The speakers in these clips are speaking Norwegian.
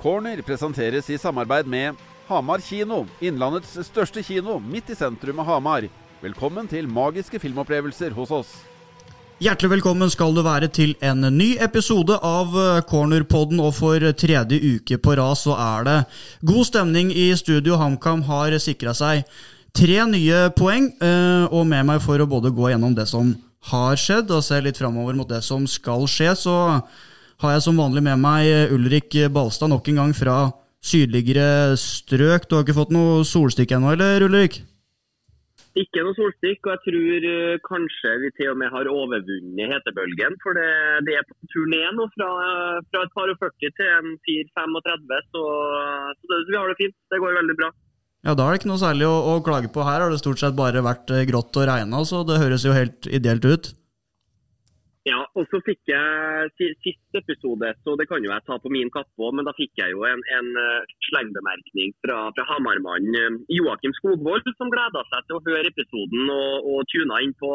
Corner presenteres i samarbeid med Hamar kino, Innlandets største kino, midt i sentrum av Hamar. Velkommen til magiske filmopplevelser hos oss. Hjertelig velkommen skal du være til en ny episode av eh, Cornerpodden. Og for tredje uke på rad så er det god stemning i studio. HamKam har sikra seg tre nye poeng, eh, og med meg for å både gå gjennom det som har skjedd, og se litt framover mot det som skal skje, så har jeg som vanlig med meg Ulrik Balstad nok en gang fra sydligere strøk. Du har ikke fått noe solstikk ennå, eller Ulrik? Ikke noe solstikk, og jeg tror uh, kanskje vi til og med har overvunnet hetebølgen. For det, det er på turné nå fra, fra, et par og 40 til en 4-35, så, så det, vi har det fint. Det går veldig bra. Ja, Da er det ikke noe særlig å, å klage på her. Har det stort sett bare vært eh, grått og regna, så det høres jo helt ideelt ut. Ja, og så fikk jeg siste episode, så det kan jo jeg ta på min kappe òg, men da fikk jeg jo en, en eh, slengbemerkning fra, fra Hamar-mannen Joakim Skogvold, som gleda seg til å høre episoden og, og tuna inn på,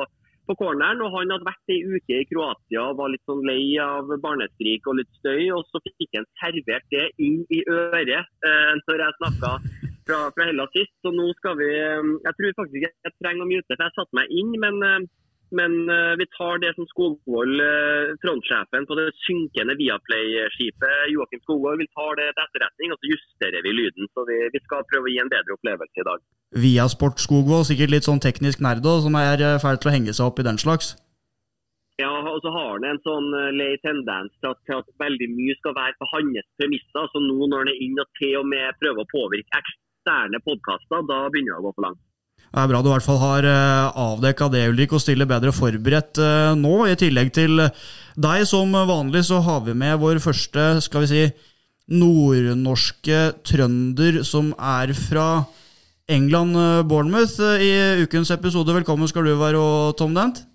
på corneren. og Han hadde vært ei uke i Kroatia og var litt sånn lei av barneskrik og litt støy. og Så fikk han servert det inn i øret eh, når jeg snakka fra, fra Hellas sist. Så nå skal vi eh, Jeg tror faktisk jeg trenger å mute, for jeg satte meg inn. men eh, men uh, vi tar det som Skogvold, uh, frontsjefen på det synkende Viaplay-skipet, Joakim Skogvold, vi tar det til etterretning og så justerer vi lyden. Så vi, vi, skal prøve å gi en bedre opplevelse i dag. Viasport Skogvold, sikkert litt sånn teknisk nerd som er uh, ferdig til å henge seg opp i den slags? Ja, og så har han en sånn lei tendens til at, til at, veldig mye skal være på hans premisser. Så nå når han er inn og til og med prøver å påvirke eksterne podkaster, da begynner det å gå for langt. Det er bra du i hvert fall har eh, avdekka det, Ulrik, og stiller bedre forberedt eh, nå. I tillegg til deg som vanlig, så har vi med vår første, skal vi si, nordnorske trønder som er fra England, eh, Bournemouth, i ukens episode. Velkommen skal du være, og Tom Dent.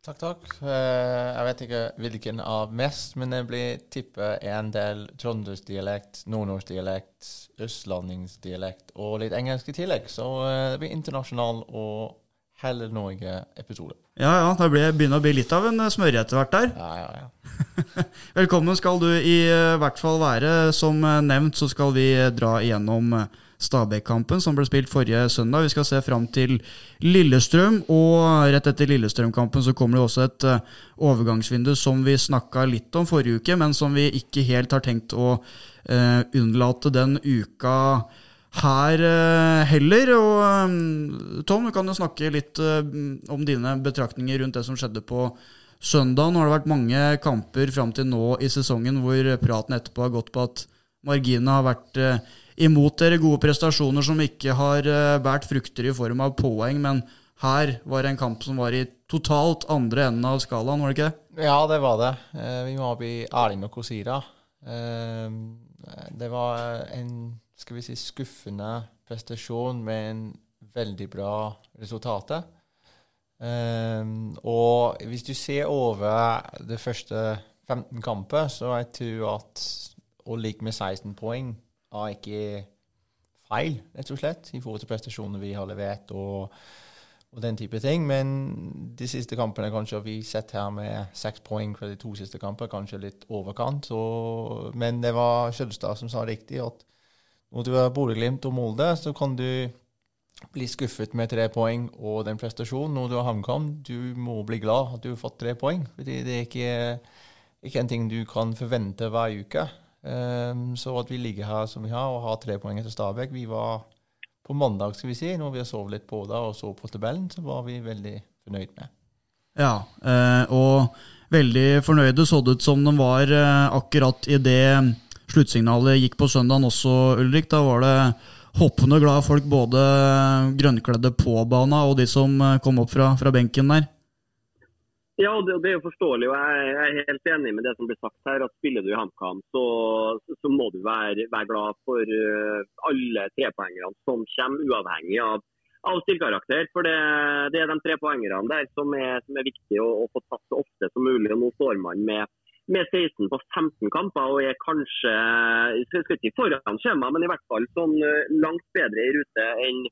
Takk, takk. Jeg vet ikke hvilken av mest, men jeg blir tippet en del trøndersdialekt, nordnorskdialekt, østlandingsdialekt og litt engelsk i tillegg. Så eh, det blir internasjonal og hele Norge-episode. Ja, ja. Det begynner å bli litt av en eh, smørje etter hvert der. Ja, ja, ja. Velkommen skal du i eh, hvert fall være. Som nevnt så skal vi dra igjennom Stabæk-kampen som ble spilt forrige søndag. Vi skal se fram til Lillestrøm, og rett etter Lillestrøm-kampen så kommer det også et overgangsvindu som vi snakka litt om forrige uke, men som vi ikke helt har tenkt å uh, unnlate den uka her uh, heller. Og um, Tom, du kan jo snakke litt om dine betraktninger rundt det som skjedde på søndag. Nå har det vært mange kamper fram til nå i sesongen hvor praten etterpå har gått på at marginene har vært imot dere. Gode prestasjoner som ikke har båret frukter i form av poeng. men her var det en kamp som var i totalt andre enden av skalaen, var det ikke det? Ja, det var det. Vi må bli ærlige med Kosira. Det var en skal vi si, skuffende prestasjon med en veldig bra resultat. Og hvis du ser over det første 15 kamper, så jeg tror at å ligge med 16 poeng er ikke feil, rett og slett, i forhold til prestasjonene vi har levert. og og den type ting. Men de siste kampene kanskje har vi sett her med seks poeng fra de to siste kamper, kanskje litt overkant. Og, men det var Skjølstad som sa riktig, at når du er Bodø-Glimt og Molde, så kan du bli skuffet med tre poeng og den prestasjonen. Når du har HamKam, du må bli glad at du har fått tre poeng. fordi det er ikke, ikke en ting du kan forvente hver uke. Um, så at vi ligger her som vi har og har tre poeng etter Stabæk Vi var på mandag, skal vi si, når vi har sovet litt på det og så på tabellen, så var vi veldig fornøyd med. Ja, eh, og veldig fornøyde så det ut som de var eh, akkurat i det sluttsignalet gikk på søndagen også, Ulrik. Da var det hoppende glade folk, både grønnkledde på bana og de som eh, kom opp fra, fra benken der. Ja, det, det, er jo forståelig. og Jeg er helt enig med det som blir sagt her. at Spiller du i HamKam, så, så, må du være, være glad for uh, alle trepoengerne som kommer, uavhengig av, av stillkarakter. For det, det, er de trepoengerne der som er, som er viktig å, å, få tatt så ofte som mulig. og Nå står man med, med 16 på 15 kamper og er kanskje skal ikke foran skjema, men i hvert fall sånn uh, langt bedre i rute enn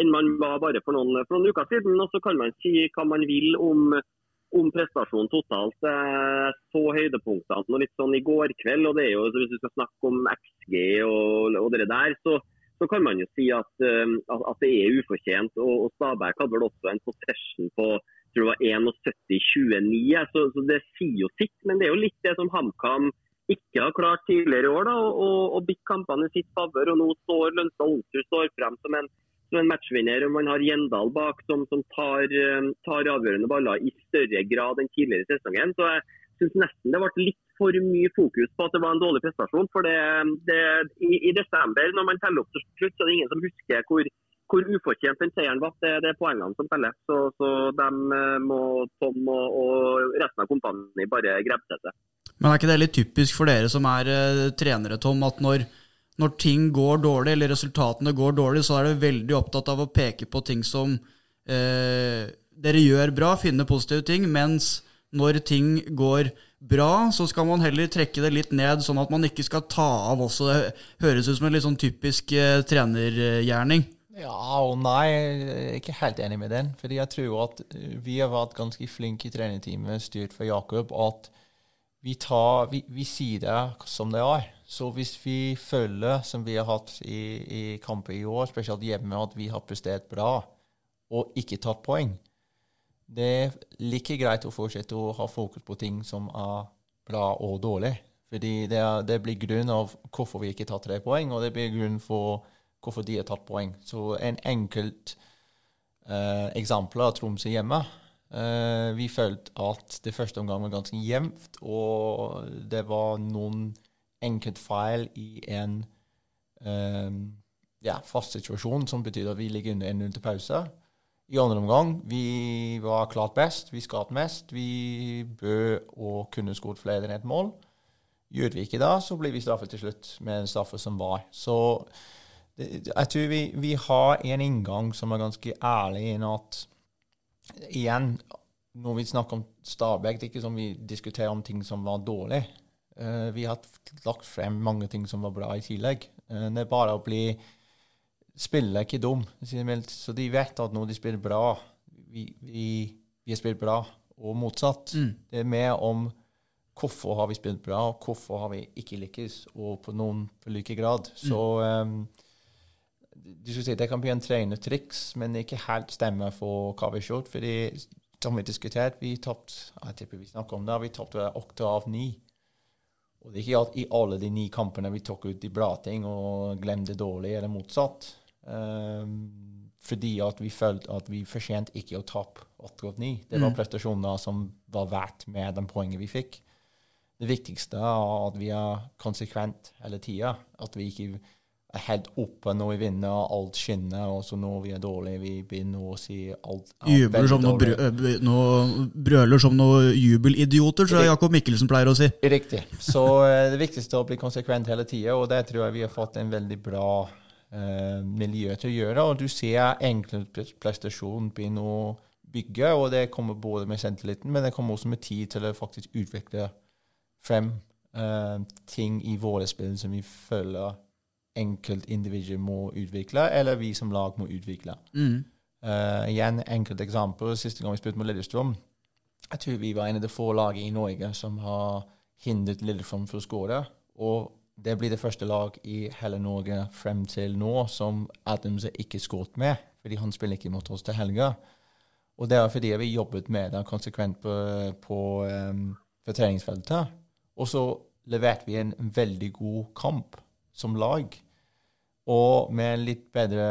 enn man var bare for noen, for noen uker siden. Og så kan man si hva man vil om om prestasjonen totalt. Jeg så høydepunktene litt sånn i går kveld. og det er jo, Hvis vi skal snakke om XG og, og det der, så, så, kan man jo si at, at, at det er ufortjent. og, og Stabæk hadde vel også en possession på jeg tror det var 71-29, så, så, det sier jo sitt. Men det er jo litt det som HamKam ikke har klart tidligere i år, da, å bikke kampene i sitt favør. Og nå står Lønstad Olsrud frem som en som en matchvinner. og Man har Gjendal bak som, som tar, eh, tar, avgjørende baller i større grad enn tidligere i sesongen. Så jeg syns nesten det ble litt for mye fokus på at det var en dårlig prestasjon. For det, det, i, i, desember, når man teller opp til slutt, så er det ingen som husker hvor, hvor ufortjent den seieren var. Det, det, er poengene som teller. Så, så de eh, må Tom og, og resten av kompaniet bare grebe til. Men er ikke det litt typisk for dere som er uh, trenere, Tom, at når når ting går dårlig, eller resultatene går dårlig, så er du veldig opptatt av å peke på ting som eh, dere gjør bra, finne positive ting, mens når ting går bra, så skal man heller trekke det litt ned, sånn at man ikke skal ta av også. Det høres ut som en litt sånn typisk eh, trenergjerning. Ja og nei, jeg er ikke helt enig med den. Fordi jeg tror at vi har vært ganske flinke i trenerteamet, styrt for Jakob, at vi, tar, vi, vi sier det som det er. Så hvis vi føler, som vi har hatt i, i kamper i år, spesielt hjemme, at vi har prestert bra og ikke tatt poeng, det er like greit å fortsette å ha fokus på ting som er bra og dårlig. Fordi det, er, det blir grunn av hvorfor vi ikke tar tre poeng, og det blir grunn for hvorfor de har tatt poeng. Så en enkelt eh, eksempel av Tromsø hjemme. eh, vi følte at det første omgang var ganske jevnt, og det var noen enkeltfeil i en um, ja, fast situasjon, som betyr at vi ligger under 1-0 til pause. I andre omgang vi var klart best, vi skapte mest. Vi bød og kunne skåret flere enn ett mål. Gjør vi ikke det, så blir vi straffet til slutt med en straffe som var. Så jeg tror vi, vi, har en inngang som er ganske ærlig i at igjen, når vi snakker om Stabæk, det er ikke som vi diskuterer om ting som var dårlig. Uh, vi har lagt frem mange ting som var bra i tillegg. Uh, det er bare å bli Spille ikke dum. Så de vet at når de spiller bra, vi, vi, vi har spilt bra, og motsatt. Mm. Det er mer om hvorfor har vi spilt bra, og hvorfor har vi ikke lykkes, og på noen for like grad. Mm. Så um, du skal si, Det kan bli en trenertriks, men ikke helt stemme for hva vi har gjort. fordi som vi diskuterte, vi tapte vi snakker om det, vi tapte åtte av ni. Og det er ikke at i alle de ni kampene vi tok ut de bra ting og glemte dårlig, eller motsatt. Um, fordi at vi følte at vi fortjente ikke å tape 8-9. Det var mm. prestasjoner som var verdt med den poenget vi fikk. Det viktigste er at vi er konsekvent hele tida. At vi ikke er helt oppe når vi vinner, og alt skinner, og så når vi er dårlige, vi begynner å si alt Jubler som noe, brø, noe, brøler som noen jubelidioter, tror jeg Jakob Mikkelsen pleier å si. Riktig. Så eh, det viktigste er å bli konsekvent hele tida, og det tror jeg vi har fått en veldig bra eh, miljø til å gjøre. Og du ser enkeltprestasjon begynne å bygge, og det kommer både med selvtilliten, men det kommer også med tid til å faktisk utvikle frem eh, ting i våre spill som vi føler enkeltindivider må utvikle, eller vi som lag må utvikle. Mm. Uh, igjen, enkelt eksempel. Siste gang vi spilte med Lillestrøm, jeg tror vi var en av de få lagene i Norge som har hindret Lillestrøm fra å skåre. Og det blir det første lag i hele Norge frem til nå som Adams ikke skåret med, fordi han spiller ikke mot oss til helga. Og det er fordi vi jobbet med det konsekvent på, på um, treningsfeltet. Og så leverte vi en veldig god kamp som lag. Og med litt bedre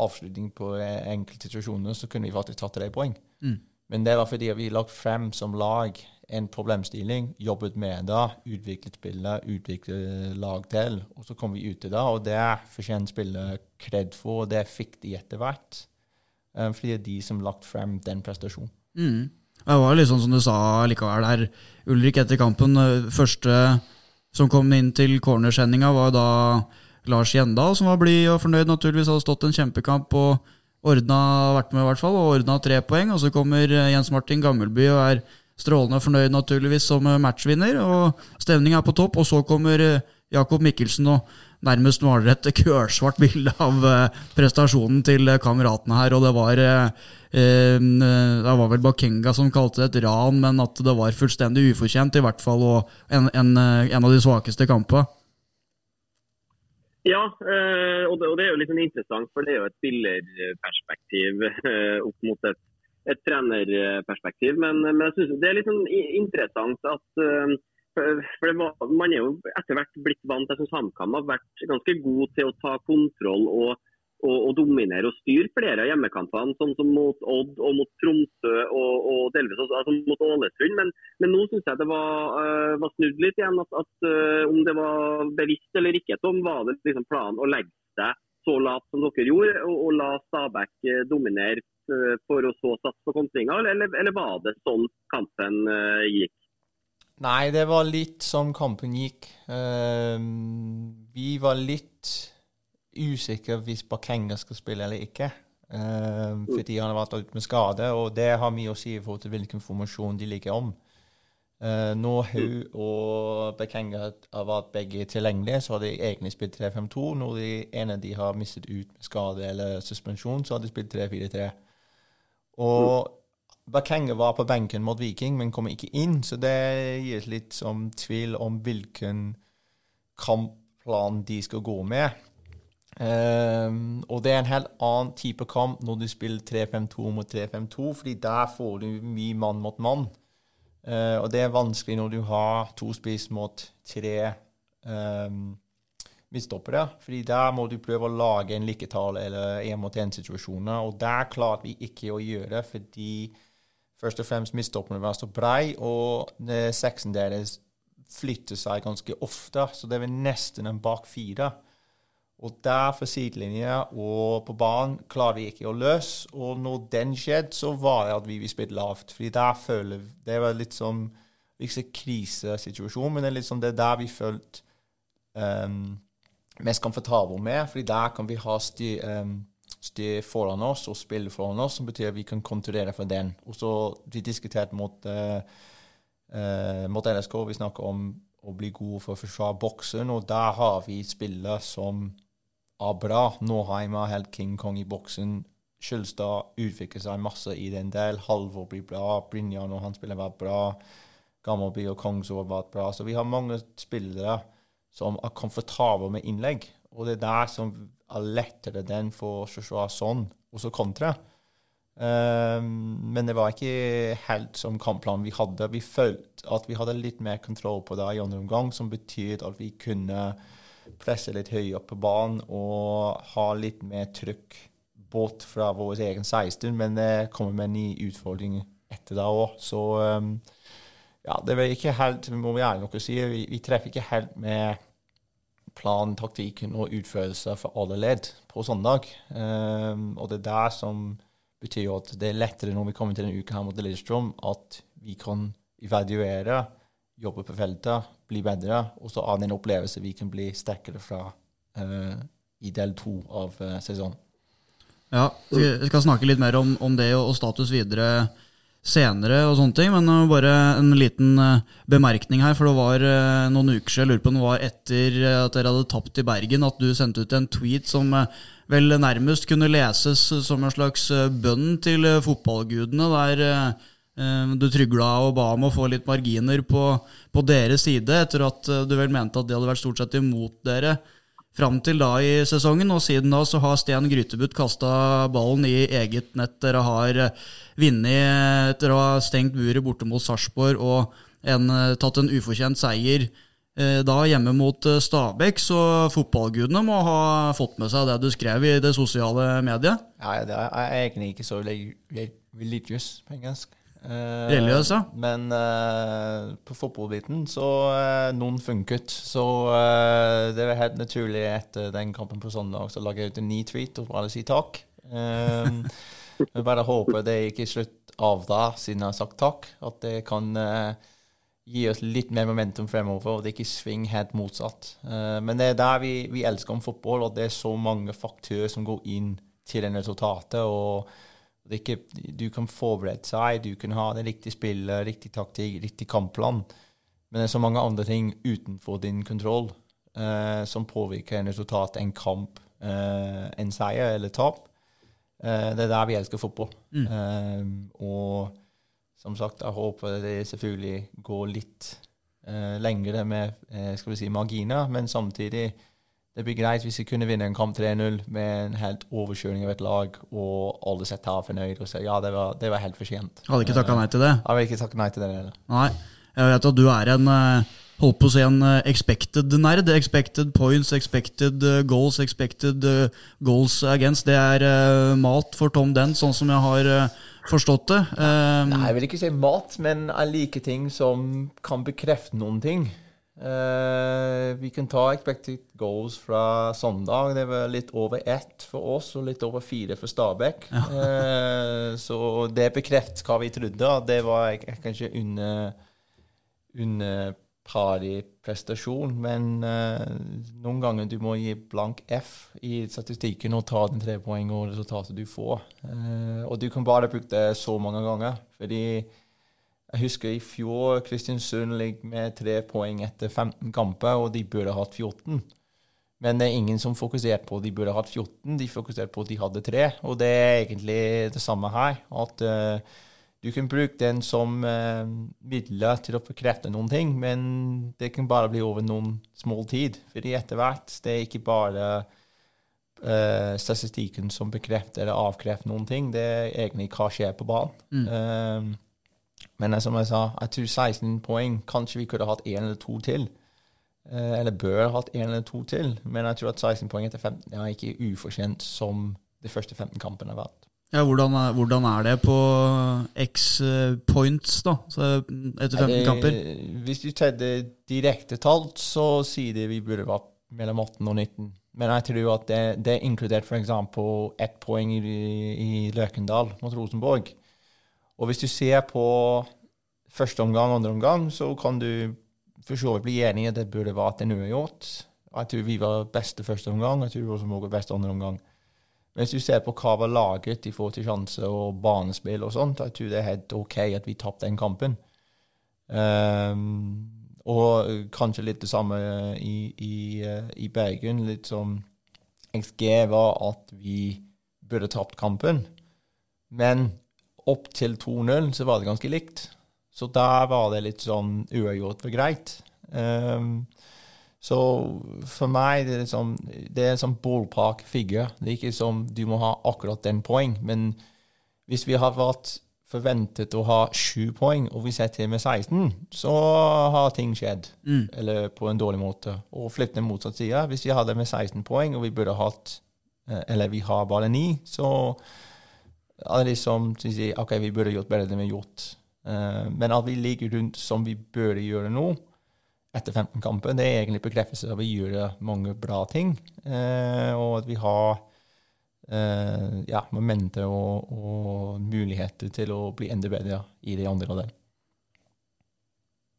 avslutning på enkelte situasjoner, så kunne vi faktisk tatt tre poeng. Mm. Men det var fordi vi lagt frem som lag en problemstilling, jobbet med det, utviklet spillet, utviklet lag til. Og så kom vi ut til det, og det fortjener spillet kred for, og det fikk de etter hvert. Um, fordi det er de som lagt frem den prestasjonen. Mm. Det var litt sånn som du sa likevel der, Ulrik, etter kampen. Eh, første som kom inn til cornersendinga, var da Lars Gjendal, som var blid og fornøyd, naturligvis hadde stått en kjempekamp og ordna, vært med i hvert fall, og ordna tre poeng. Og så kommer eh, Jens Martin Gammelby og er strålende fornøyd, naturligvis, som eh, matchvinner. Og stemninga er på topp. Og så kommer eh, Jakob Mikkelsen og nærmest maler et kørsvart bilde av prestasjonen til kameratene her. Og det var Det var vel Bakenga som kalte det et ran, men at det var fullstendig ufortjent, i hvert fall, og en, en, en av de svakeste kampene. Ja, og det, er jo litt sånn interessant, for det er jo et spillerperspektiv opp mot et, et trenerperspektiv. Men, men jeg synes det er litt sånn interessant at for var, Man er jo etter hvert blitt vant til som HamKam har vært ganske god til å ta kontroll og, og, og dominere og styre flere av hjemmekampene, sånn som mot Odd og mot Tromsø og, og delvis også altså mot Ålesund. Men, men nå syns jeg det var, uh, var, snudd litt igjen. at, at uh, Om det var bevisst eller ikke, så var det liksom planen å legge seg så lavt som dere gjorde, og, og la Stabæk uh, dominere for å så satse på kontringer, eller, eller, var det sånn kampen gikk? Nei, det var litt som kampen gikk. Vi var litt usikre hvis Bakenga skal spille eller ikke. Uh, fordi han har vært ute med skade, og det har mye å si i forhold til hvilken formasjon de ligger om. Uh, når hun og Bakenga har vært begge tilgjengelige, så har de egentlig spilt 3-5-2. Når de ene de har mistet ut med skade eller suspensjon, så har de spilt 3-4-3. Og Bakenga var på benken mot Viking, men kom ikke inn. Så det gir litt som tvil om hvilken kampplan de skal gå med. Um, og det er en helt annen type kamp når du spiller 3-5-2 mot 3-5-2, fordi der får du mye mann mot mann. Uh, og det er vanskelig når du har to spiss mot tre um, fordi der må du prøve å lage en liketale eller én mot én-situasjoner. Og der klarte vi ikke å gjøre, fordi først og fremst midtstopperne var så brei, og seksen deres flytter seg ganske ofte, så det var nesten en bak fire. Og der for sidelinje og på banen klarer vi ikke å løse. Og når den skjedde, så var det at vi ville spille lavt. fordi der føler Det var litt som ikke krisesituasjon, men det er litt som det er der vi følte um, mest komfortable med. fordi der kan vi ha styr, um, styr foran oss og spille foran oss, som betyr at vi kan kontrollere for den. Og så Vi diskuterte mot, uh, uh, mot NSK, vi snakker om å bli gode for å forsvare boksen, og der har vi spillere som er bra. Norheim er helt King Kong i boksen. Skjølstad utvikler seg masse i den del. Halvor blir bra. Brynjar når han spiller, var bra. Gammelby og Kongsår har vært bra. Så vi har mange spillere som er komfortable med innlegg. Og det er der som er lettere den for Joshua sånn, og så kontra. Um, men det var ikke helt som kampplanen vi hadde. Vi følte at vi hadde litt mer kontroll på det i andre omgang, som betydde at vi kunne presse litt høyere opp på banen og ha litt mer trykk bort fra vår egen 16. Men det kommer med en ny utfordring etter det òg. Så um, ja, det var ikke helt, må vi ærlig nok si, vi, vi treffer ikke helt med plan, taktikken og utførelse for alle ledd på søndag. Um, og det er der som betyr at det er lettere når vi kommer til en uke her mot Lillestrøm, at vi kan evaluere, jobbe på feltet, bli bedre, og så annen en opplevelse vi kan bli sterkere fra uh, i del to av uh, sesongen. Ja, vi skal snakke litt mer om, om det og status videre senere og sånne ting, men bare en liten eh, bemerkning her. For det var eh, noen uker siden, jeg lurer på om det var etter at dere hadde tapt i Bergen, at du sendte ut en tweet som eh, vel nærmest kunne leses som en slags bønn til fotballgudene, der du trygla og ba om å få litt marginer på, på deres side, etter at du vel mente at de hadde vært stort sett imot dere fram til da i sesongen. Og siden da så har Sten Grytebutt kasta ballen i eget nett. Dere har eh, vunnet etter å ha stengt buret borte mot Sarpsborg og en, eh, tatt en ufortjent seier eh, da hjemme mot Stabæk. Så fotballgudene må ha fått med seg det du skrev i det sosiale mediet? Nei, det er egentlig ikke så religious på engelsk. Uh, Religiøs, ja. Men uh, på fotballbiten så uh, noen funket. Så det var helt naturlig etter den kampen på søndag så lager jeg ut en ny tweet og bare si takk. Um, jeg bare håper det ikke er slutt av da, siden jeg har sagt takk. At det kan gi oss litt mer momentum fremover, og det ikke svinger helt motsatt. men det er der vi, vi elsker om fotball, og det er så mange faktører som går inn til den resultatet. og ikke, du kan forberede seg, du kan ha det riktige spillet, riktig taktikk, riktig kampplan. Men det er så mange andre ting utenfor din kontroll. eh, som påvirker en resultat, en kamp, eh, en seier eller tap. Eh, det er der vi elsker fotball. Eh, og som sagt, jeg håper det selvfølgelig går litt eh, lengre med eh, skal vi si, marginer, men samtidig det blir greit hvis vi kunne vinne en kamp 3-0 med en helt overkjøring av et lag, og alle setter av fornøyd og sier ja, det var, det var helt fortjent. Hadde ikke takka nei til det? Jeg vil ikke takka nei til det heller. Nei. Jeg vet at du er en eh, holdt på å si en eh, expected nerd. Expected points, expected eh, goals, expected eh, goals against. Det er eh, mat for Tom Den, sånn som jeg har eh, forstått det. Eh, Nei, jeg vil ikke si mat, men jeg liker ting som kan bekrefte noen ting. Eh, vi kan ta expected goals fra søndag. Det var litt over ett for oss og litt over fire for Stabæk. Eh, så det bekrefter hva vi trodde. Det var kanskje under, under parig prestasjon, men uh, noen ganger du må gi blank F i statistikken og ta den tre poeng og resultatet du får. Og du kan bare bruke det så mange ganger. Fordi jeg husker i fjor Kristiansund ligger med tre poeng etter 15 kamper, og de burde hatt 14. Men det er ingen som fokuserte på at de burde hatt 14, de fokuserte på at de hadde tre. Og det er egentlig det samme her. At uh, du kan bruke den som uh, midler til å bekrefte noen ting, men det kan bare bli over noen små tid. Fordi etter hvert, det er ikke bare uh, statistikken som bekrefter eller avkrefter noen ting, det er egentlig hva skjer på banen. Eh, men eh, som jeg sa, jeg tror 16 poeng Kanskje vi kunne hatt én eller to til. Eh, eller bør hatt én eller to til. Men jeg tror at 16 poeng etter 15 er ikke ufortjent som de første 15 kampene har vært. ja, hvordan, er, hvordan er det på X eh, points, da? Så etter 15 det- kamper? Hvis du tar det direkte talt, så sier det vi burde vært mellom 18 og 19. Men jeg tror at det, det er inkludert f.eks. ett poeng i, i Løkendal mot Rosenborg. Og hvis du ser på første omgang og andre omgang, så kan du for så vidt bli enig i at det burde vært en uavgjort. Jeg tror vi var beste første omgang, jeg tror også var best andre omgang. Men hvis du ser på hva var laget i forhold til sjanse og banespill og sånt, jeg tror det er helt OK at vi tapte den kampen. Um, og kanskje litt det samme i, i, i Bergen. Litt som XG var at vi burde tapt kampen. Men opp til 2-0 så var det ganske likt. Så der var det litt sånn uavgjort for greit. Um, så for meg det er liksom, det er en sånn ballpark figure. Det er ikke som du må ha akkurat den poeng. Men hvis vi har vært forventet å ha sju poeng, og vi setter til med 16, så har ting skjedd. Eller på en dårlig måte. Og flipp den motsatt side. Hvis vi hadde med 16 poeng, og vi burde hatt eh, Eller vi har bare ni, så det liksom sier, OK, vi burde gjort bedre enn vi har gjort. Uh, men at vi ligger rundt som vi burde gjøre nå, etter 15 kamper, det er egentlig bekreftelse av at vi gjør mange bra ting. Uh, og at vi har uh, ja, momenter og, og muligheter til å bli enda bedre i de andre delene.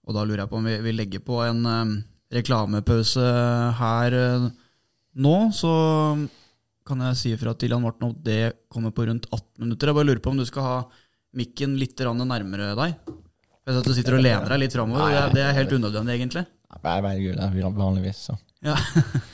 Og da lurer jeg på om vi, vi legger på en eh, reklamepause her nå, så kan jeg si fra til Jan Morten at det kommer på rundt 18 minutter. Jeg bare lurer på om du skal ha mikken litt nærmere deg. Jeg vet at du sitter og lener deg litt framover. Det, er- helt unødvendig, egentlig. Nei, Jeg velger det vanligvis, så. Ja.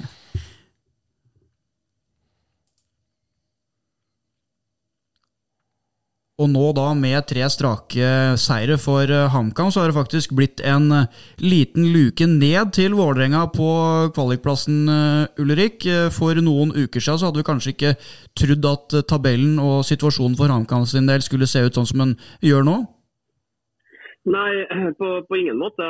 Og nå da med tre strake seire for eh, HamKam, så har det faktisk blitt en eh, liten luke ned til Vålerenga på kvalikplassen, eh, Ulrik. For noen uker siden så hadde vi kanskje ikke trodd at tabellen og situasjonen for HamKam sin del skulle se ut sånn som den gjør nå. Nei, på, på ingen måte.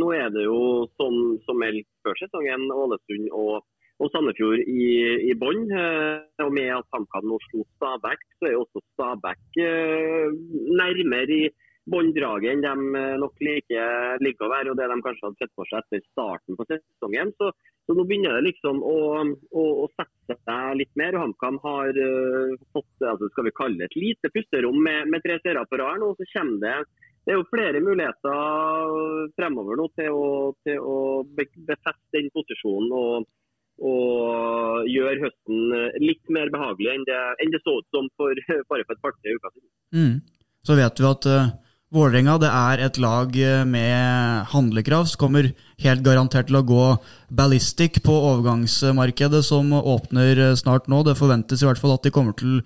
Nå er det jo som, som meldt før sesongen Ålesund og, og Sandefjord i, i bånn. Eh, Og med at HamKam nå slo Stabæk, så er jo også Stabæk eh, nærmere i bånddraget enn de eh, nok liker, liker å være, og det de kanskje hadde sett for seg etter starten på sesongen. Så, så nå begynner det liksom å, å, å sette seg litt mer. og HamKam har fått altså skal vi kalle det et lite pusterom med, med tre seere på rad. Og så kommer det det er jo flere muligheter fremover nå til å, til å befeste den posisjonen og, og gjøre høsten litt mer behagelig enn det, enn det så ut som for, bare for et par-tre uker siden. Mm. Så vet vi at uh, Vålerenga er et lag eh, med handlekraft, som kommer helt garantert til å gå ballistic på overgangsmarkedet som åpner snart nå. Det forventes i hvert fall at de kommer til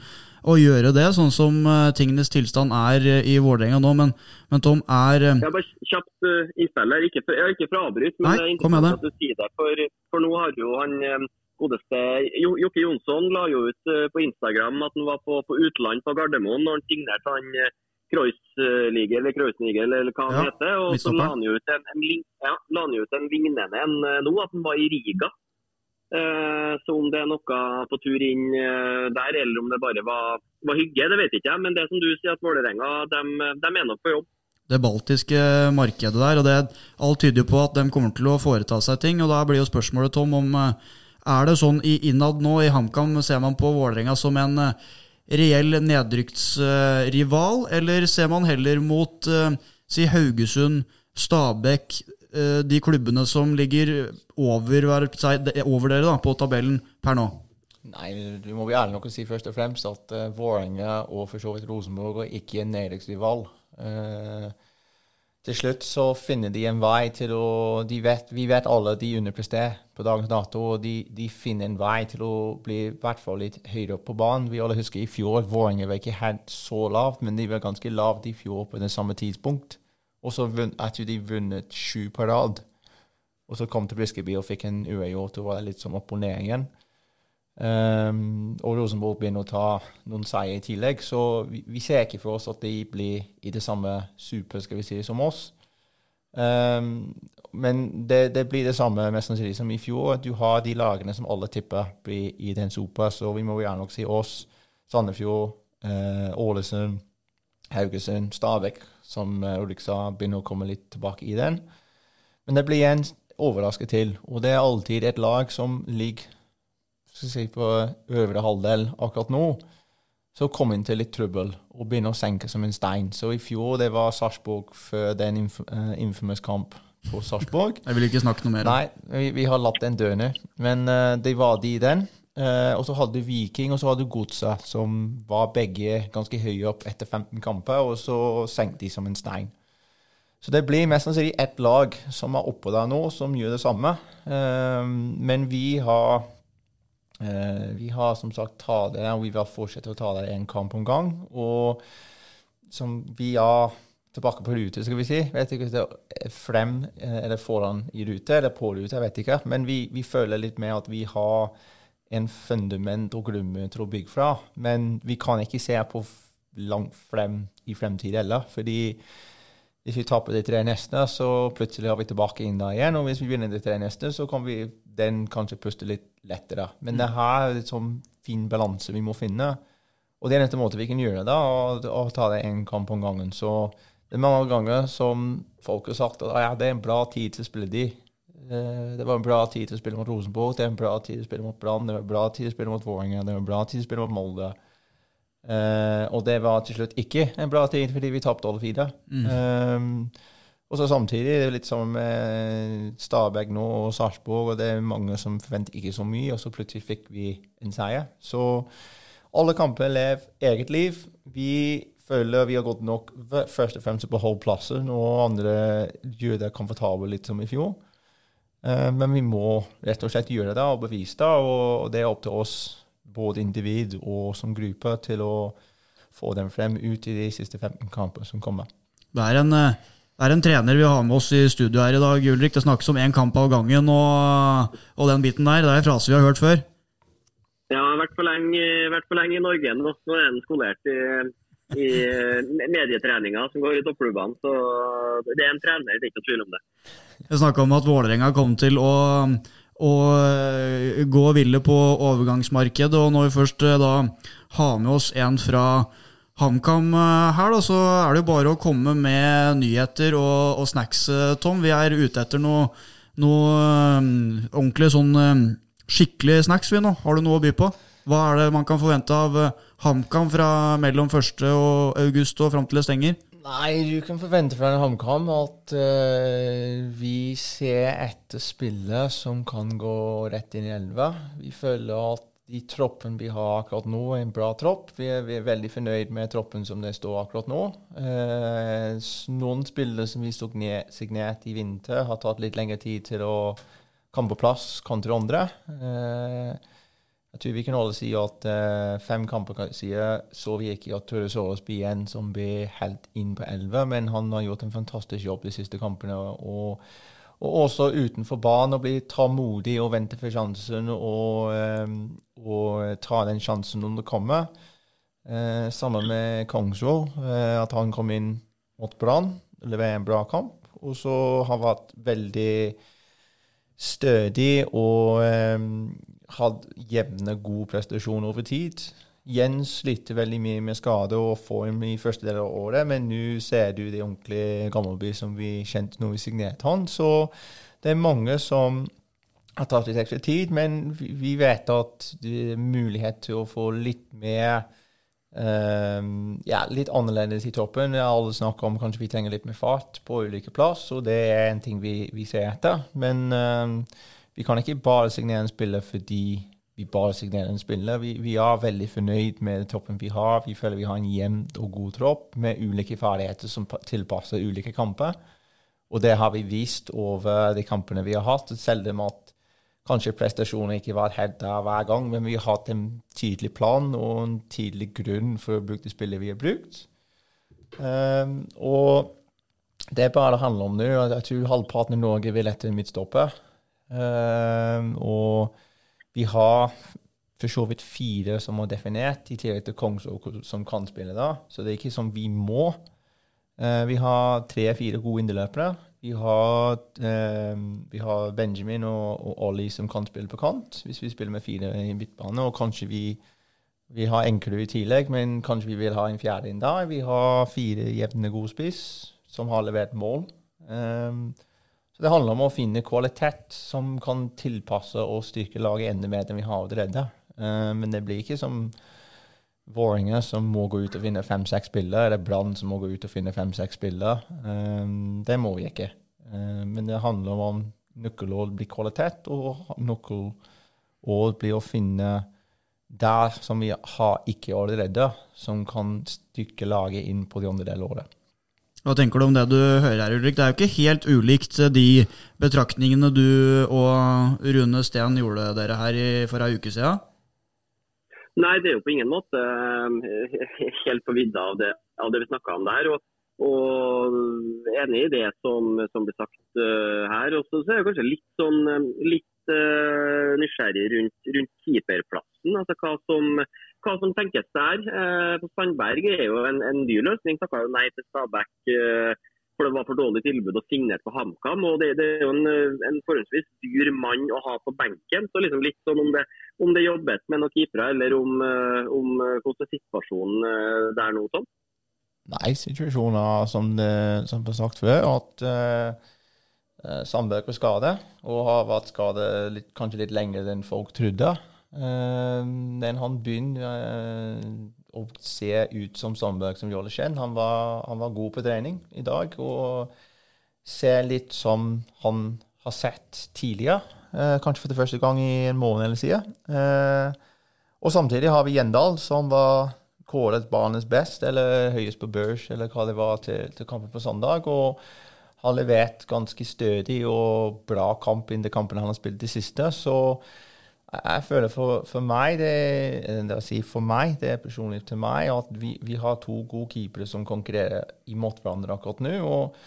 å gjøre det, sånn som uh, tingenes tilstand er uh, i Vålerenga nå. Men, men, Tom er uh, Ja, bare kjapt uh, innspill her. Ikke, for, ikke for å avbryte, men Nei, det er kom med interessant at du sier det. For, for nå har jo han godeste Jokke Jonsson la jo ut på Instagram at han var på, på utland på Gardermoen når han signerte han Kreuzliger eller Kreuzniger eller hva han Ja, heter. Og så la han jo ut en, en, ja, la han ut en lignende en nå, at han var i Riga. Eh, så om det er noe på tur inn eh, der, eller om det bare var, var hygge, det vet ikke jeg. Men det som du sier, at Vålerenga de, de er nok på jobb. det baltiske markedet der. og det, Alt tyder på at de kommer til å foreta seg ting. og Da blir jo spørsmålet, Tom, om eh, er det sånn i innad nå i HamKam ser man på Vålerenga som en reell nedrykksrival, eller ser man heller mot si Haugesund, Stabæk, de klubbene som ligger over, over dere da, på tabellen per nå? Nei, du må være ærlig nok å si først og fremst at uh, Vålerenga og for så vidt Rosenborg er ikke en nedrykksrival. Uh, til slutt så finner de en vei til å vet, Vi vet alle de underpresterer på dagens dato, og de, de finner en vei til å bli i hvert fall litt høyere opp på banen. Vi alle husker i fjor at Vålerenga var ikke helt så lavt, men de var ganske lavt i fjor på det samme tidspunkt. Og så vunn- de vunnet sju på rad. Og så kom til Briskeby og fikk en uavgjort og var litt som opp og ned igjen. Um, og Rosenborg begynner å ta noen seier i tillegg, så vi, vi ser ikke for oss at de blir i det samme super skal vi si, som oss. Um, men det, det blir det samme mest sannsynlig som i fjor. Du har de lagene som alle tipper blir i den sopa, så vi må gjerne nok si oss, Sandefjord, eh, Ålesund, Haugesund, Stabæk, som eh, Ulrik sa, begynner å komme litt tilbake i den. Men det blir en overrasket til, og det er alltid et lag som ligger si, på øvre halvdel akkurat nå, så kom inn til litt trøbbel og begynner å senke som en stein. Så i fjor det var Sarpsborg før den inf uh, infamous kamp på Sarpsborg. Jeg vil ikke snakke noe mer Nei, vi, vi har latt den dø ned. Men uh, det var de den. Eh, og så hadde du Viking, og så hadde du Godset, som var begge ganske høye opp etter 15 kamper, og så senkte de som en stein. Så det blir mest sannsynlig ett lag som er oppå der nå, som gjør det samme. Eh, men vi har eh, Vi har som sagt tatt det, og vi vil fortsette å ta det en kamp om gang. Og som vi er tilbake på rute, skal vi si. Vet ikke om det er frem eller foran i rute, eller på rute, jeg vet ikke. Men vi, vi føler litt med at vi har en fundament og grunnmur til å bygge fra. Men vi kan ikke se på langt frem i fremtid heller. fordi hvis vi taper de tre neste, så plutselig har vi tilbake inn der igjen. Og hvis vi vinner de tre neste, så kan vi den kanskje puste litt lettere. Men det her er en sånn fin balanse vi må finne. Og det er eneste måte vi kan gjøre det, å, ta det en kamp om gangen. Så det er mange ganger som folk har sagt at «Ah, ja, det er en bra tid til å spille de. Eh, Det var en bra tid til å spille mot Rosenborg, det er en bra tid til å spille mot Brann, det var en bra tid til å spille mot Vålerenga, det var en bra tid til å spille mot Molde. Eh, og det var til slutt ikke en bra tid, fordi vi tapte alle fire. Eh, og så samtidig, det er litt sammen med Stabæk nå og Sarpsborg, og det er mange som forventer ikke så mye, og så plutselig fikk vi en seier. Så alle kamper lever eget liv. Vi føler vi har gått nok først og fremst på holde plassen, og andre gjør det komfortabelt litt som i fjor. Eh, men vi må rett og slett gjøre det og bevise det, og det er opp til oss, både individ og som gruppe, til å få dem frem ut i de siste 15 kampene som kommer. Det er en, eh, det er en trener vi har med oss i studio her i dag, Ulrik. Det snakkes om én kamp av gangen, og, og den biten der, det er en frase vi har hørt før. Ja, har vært for lenge, i for lenge i Norge nå. Nå er han skolert i, i medietreninga som går i toppklubbene. Så det er en trener, det er ikke noe tvil om det. Jeg snakka om at Vålerenga kom til å, å eh, gå ville på overgangsmarkedet, og når vi først eh, da har med oss en fra HamKam eh, her, da, så er det jo bare å komme med nyheter og, og snacks, Tom. Vi er ute etter noe, noe ordentlig sånn skikkelig snacks, vi nå. Har du noe å by på? Hva er det man kan forvente av HamKam fra mellom 1. og august og fram til det stenger? Nei, du kan forvente fra en HamKam at uh, vi ser etter spillet som kan gå rett inn i elva. Vi føler at de troppen vi har akkurat nå, er en bra tropp. Vi er, vi er veldig fornøyd med troppen som det står akkurat nå. Uh, noen spillere som vi signert i vinter, har tatt litt lengre tid til å komme på plass kontra andre. Eh, jeg tror vi kan alle si at eh, fem kamper siden så vi ikke at Tore Såres blir en som ble helt inn på elleve, men han har gjort en fantastisk jobb de siste kampene. og og også utenfor banen å bli tålmodig og vente for sjansen og, um, og, ta den sjansen når det kommer. Eh, sammen med Kongsvold, eh, at han kom inn mot Brann, leverer en bra kamp. Og så har han vært veldig stødig og eh, hatt jevne, god prestasjon over tid. Jens sliter veldig mye med skade og form i første del av året, men nå ser du det ordentlige Gammelby som vi kjente når vi signerte han. Så det er mange som har tatt litt ekstra tid, men vi vet at det er mulighet til å få litt mer um, ja, litt annerledes i toppen. Alle snakker om kanskje vi trenger litt mer fart på ulike plass, og det er en ting vi, vi ser etter. Men um, vi kan ikke bare signere en spiller fordi vi bare signerer en spiller. Vi, vi, er veldig fornøyd med toppen vi har. Vi føler vi har en jevn og god tropp med ulike ferdigheter som tilpasser ulike kamper. Og det har vi vist over de kampene vi har hatt. Selv om at kanskje prestasjonene ikke var helt der hver gang, men vi har hatt en tydelig plan og en tydelig grunn for å bruke det spillet vi har brukt. Um, og det er bare det handler om nå. Jeg tror halvparten av Norge vil etter midtstopper. Um, og vi har for så vidt fire som er definert, i tillegg til Kongsvåg som kan spille da. Så det er ikke som vi må. Uh, vi har tre-fire gode inderløpere. Vi uh, vi har Benjamin og, og Ollie som kan spille på kant, hvis vi spiller med fire i midtbane. Og kanskje vi, vi har Enkerud i tillegg, men kanskje vi vil ha en fjerde inn der. Vi har fire jevne gode spiss som har levert mål. Um, så det handler om å finne kvalitet som kan tilpasse og styrke laget enda mer enn vi har allerede. Uh, men det blir ikke som Våringer som må gå ut og finne fem-seks spillere, eller Brann som må gå ut og finne fem-seks spillere. Uh, det må vi ikke. Uh, men det handler om nøkkelord blir kvalitet, og nøkkelord blir å finne der som vi har ikke allerede, som kan styrke laget inn på de andre delene året. Hva tenker du om det du hører her, Ulrik? Det er jo ikke helt ulikt eh, de betraktningene du og Rune Steen gjorde dere her for ei uke siden? Nei, det er jo på ingen måte eh, helt på vidda av det, av det vi snakka om der. Og, og enig i det som, som ble sagt uh, her. Og så er det kanskje litt, sånn, litt uh, nysgjerrig rundt, rundt keeperplassen. Altså hva som hva som tenkes der. Eh, på Sandberg er jo en, en ny løsning. Takka jo nei til Stabæk eh, for det var for dårlig tilbud og signert på HamKam. og Det, det er jo en, en, forholdsvis dyr mann å ha på benken. så liksom litt sånn Om det, om det jobbes med noen keepere, eller om, eh, om hvordan er situasjonen der nå, sånn? Nei, situasjonen er som det som sagt før, at uh, Sandberg på skade, og har vært litt, kanskje litt lenger enn folk trodde. Den ehm, han begynner eh, å se ut som Sandberg som Jolle kjent. Han han var god på trening i dag og ser litt som han har sett tidligere. Eh, kanskje for det første gang i en måned eller siden. Eh, og samtidig har vi Gjendal, som var kåret barnets best, eller høyest på børs, eller hva det var, til, til kampen på søndag. Og har levert ganske stødig og bra kamp innen de kampene han har spilt de siste. Så jeg føler for, for meg det, det si for meg, det er personlig til meg, at vi, vi har to gode keepere som konkurrerer imot hverandre akkurat nå. Og,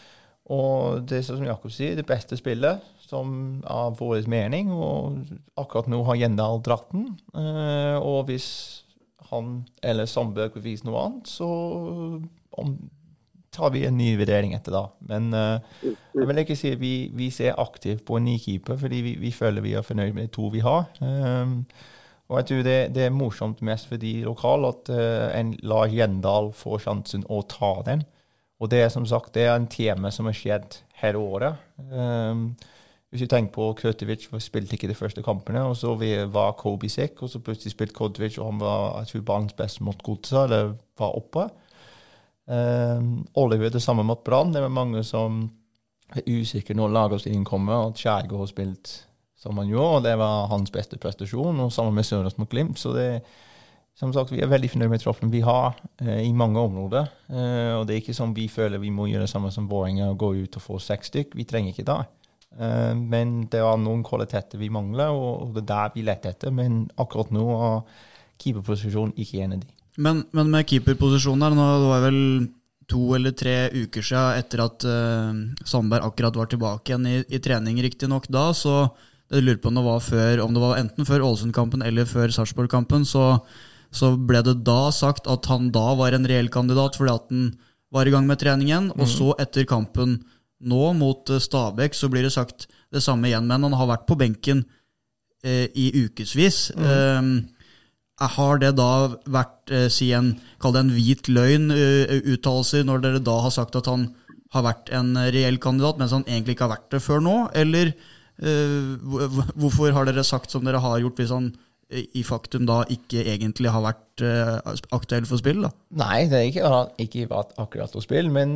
og det som Jakob sier, det beste spillet som av vår mening. Og akkurat nå har Gjendal dratt den. Eh, og hvis han eller Sandberg vise noe annet, så om tar vi en ny vurdering etter da. Men uh, jeg vil ikke si vi, vi ser aktivt på en ny keeper, fordi vi, vi, føler vi er fornøyd med de to vi har. Um, og jeg tror det, det, er morsomt mest for de lokale at uh, en lar Gjendal få sjansen å ta den. Og det er som sagt det er en tema som har skjedd hele året. Um, hvis du tenker på Kurtovic, spilte ikke de første kampene, og så var Kobe sick, og så plutselig spilte Krutovic, og han var jeg tror banens beste mot Godset, eller var oppe. Oliver det samme mot Brann. Det er mange som er usikre når lagoppstillingen kommer, at Skjærgård har spilt som han gjorde, og det var hans beste prestasjon, og sammen med Sørensen mot Glimt. Så det, som sagt, vi er veldig fornøyd med troppen vi har eh, i mange områder. Eh, og det er ikke sånn vi føler vi må gjøre det samme som Vålerenga og gå ut og få seks stykk. Vi trenger ikke det. Eh, men det er noen kvaliteter vi mangler, og, og det er der vi leter etter. Men akkurat nå er keeperposisjonen ikke en av de. Men, men med keeperposisjonen her, nå det var vel to eller tre uker siden etter at uh, Sandberg akkurat var tilbake igjen i, i trening, riktignok da, så jeg lurer på om det var før, om det var enten før Ålesund-kampen eller før Sarpsborg-kampen, så, så, ble det da sagt at han da var en reell kandidat fordi at han var i gang med treningen. Mm. Og så, etter kampen nå mot eh, Stabæk, så blir det sagt det samme igjen. Men han har vært på benken eh, i ukevis. Mm. Eh, har det da vært eh, si en, kall det en hvit løgn-uttalelser, når dere da har sagt at han har vært en reell kandidat, mens han egentlig ikke har vært det før nå? Eller Eh, hvorfor har dere sagt som dere har gjort, hvis han i faktum da ikke egentlig har vært uh, aktuell for spill? da? Nei, det har ikke, ikke vært akkurat for spill, men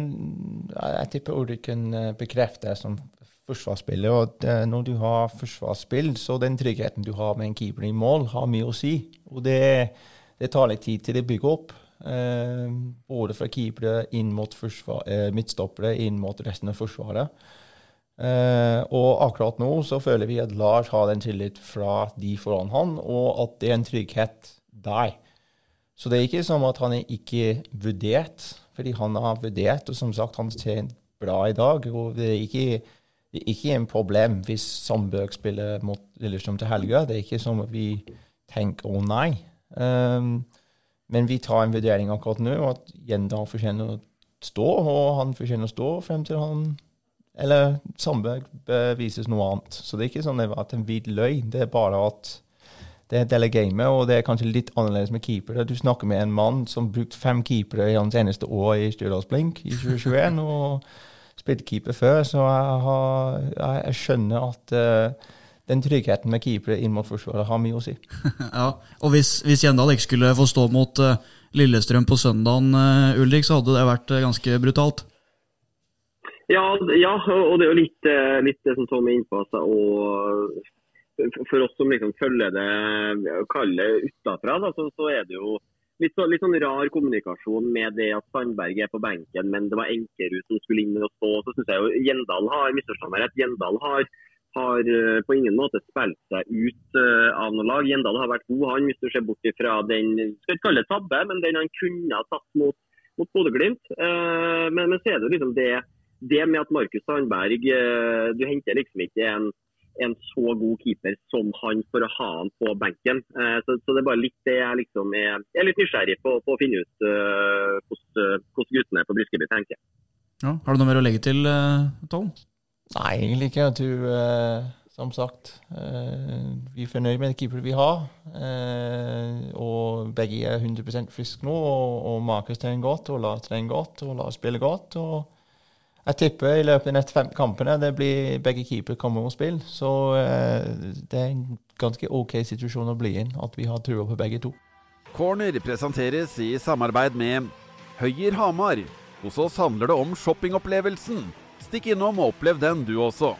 jeg tipper Orde kan eh, bekrefte det som forsvarsspiller. og det, Når du har forsvarsspill, så den tryggheten du har med en keeper i mål, har mye å si. Og det, det tar litt tid til det bygger opp. Eh, både fra keepere inn mot forsvar, eh, midtstoppere inn mot resten av Forsvaret. Eh, og akkurat nå så føler vi at Lars har den tillit fra de foran han, og at det er en trygghet der. Så det er ikke som at han er ikke vurdert, fordi han har vurdert, og som sagt, han ser bra i dag. og det er ikke, ikke en problem hvis Sandberg spiller mot Lillestrøm til helga. Det er ikke som at vi tenker 'å nei'. Um, men vi tar en vurdering akkurat nå, at Gjendal fortjener å stå, og han fortjener å stå frem til han eller Sandberg bevises noe annet. Så det er ikke sånn at en hvit løgn. Det er bare at det er en del av gamet, og det er kanskje litt annerledes med keepere. Du snakker med en mann som brukte fem keepere i hans eneste år i Stjørdals-Blink i 2021, og spilte keeper før, så jeg, har, jeg, jeg skjønner at uh, den tryggheten med keepere inn mot Forsvaret har mye å si. ja, og Hvis, hvis Gjendal ikke skulle få stå mot uh, Lillestrøm på søndagen, uh, Ulrik, så hadde det vært ganske brutalt? Ja, ja, og det er jo litt, litt det som Tom er inne på. Altså, og for oss som liksom følger det kallet utafra, så, så, er det jo litt, så, litt, sånn rar kommunikasjon med det at Sandberg er på benken, men det var Enkerud som skulle inn og stå. Så syns jeg jo Gjendal har misforstått rett. Gjendal har, har eh, på ingen måte spilt seg ut uh, av noe lag. Gjendal har vært god, han, hvis du ser bort fra den skal ikke kalle det tabbe, men den han kunne ha tatt mot, mot Bodø-Glimt. Uh, men, men så er det jo liksom det det med at Markus Sandberg eh, Du henter liksom ikke en, en, så god keeper som han for å ha han på benken. Eh, så, så, det er bare litt det jeg liksom er, er litt nysgjerrig på, på, å finne ut uh, hvordan guttene på Briskeby tenker. Ja, har du noe mer å legge til, Tom? Nei, egentlig ikke. Du, uh, som sagt, vi er fornøyd med keeperen vi har. og begge er 100 friske nå. Og, og Markus trener godt, og Lars trener godt, og Lars spiller godt. og jeg tipper i løpet av de neste fem kampene det blir begge keepere kommer og spiller. Så eh, det er en ganske OK situasjon å bli inn, at vi har trua på begge to. Corner presenteres i samarbeid med Høyer Hamar. Hos oss handler det om shoppingopplevelsen. Stikk innom og opplev den, du også.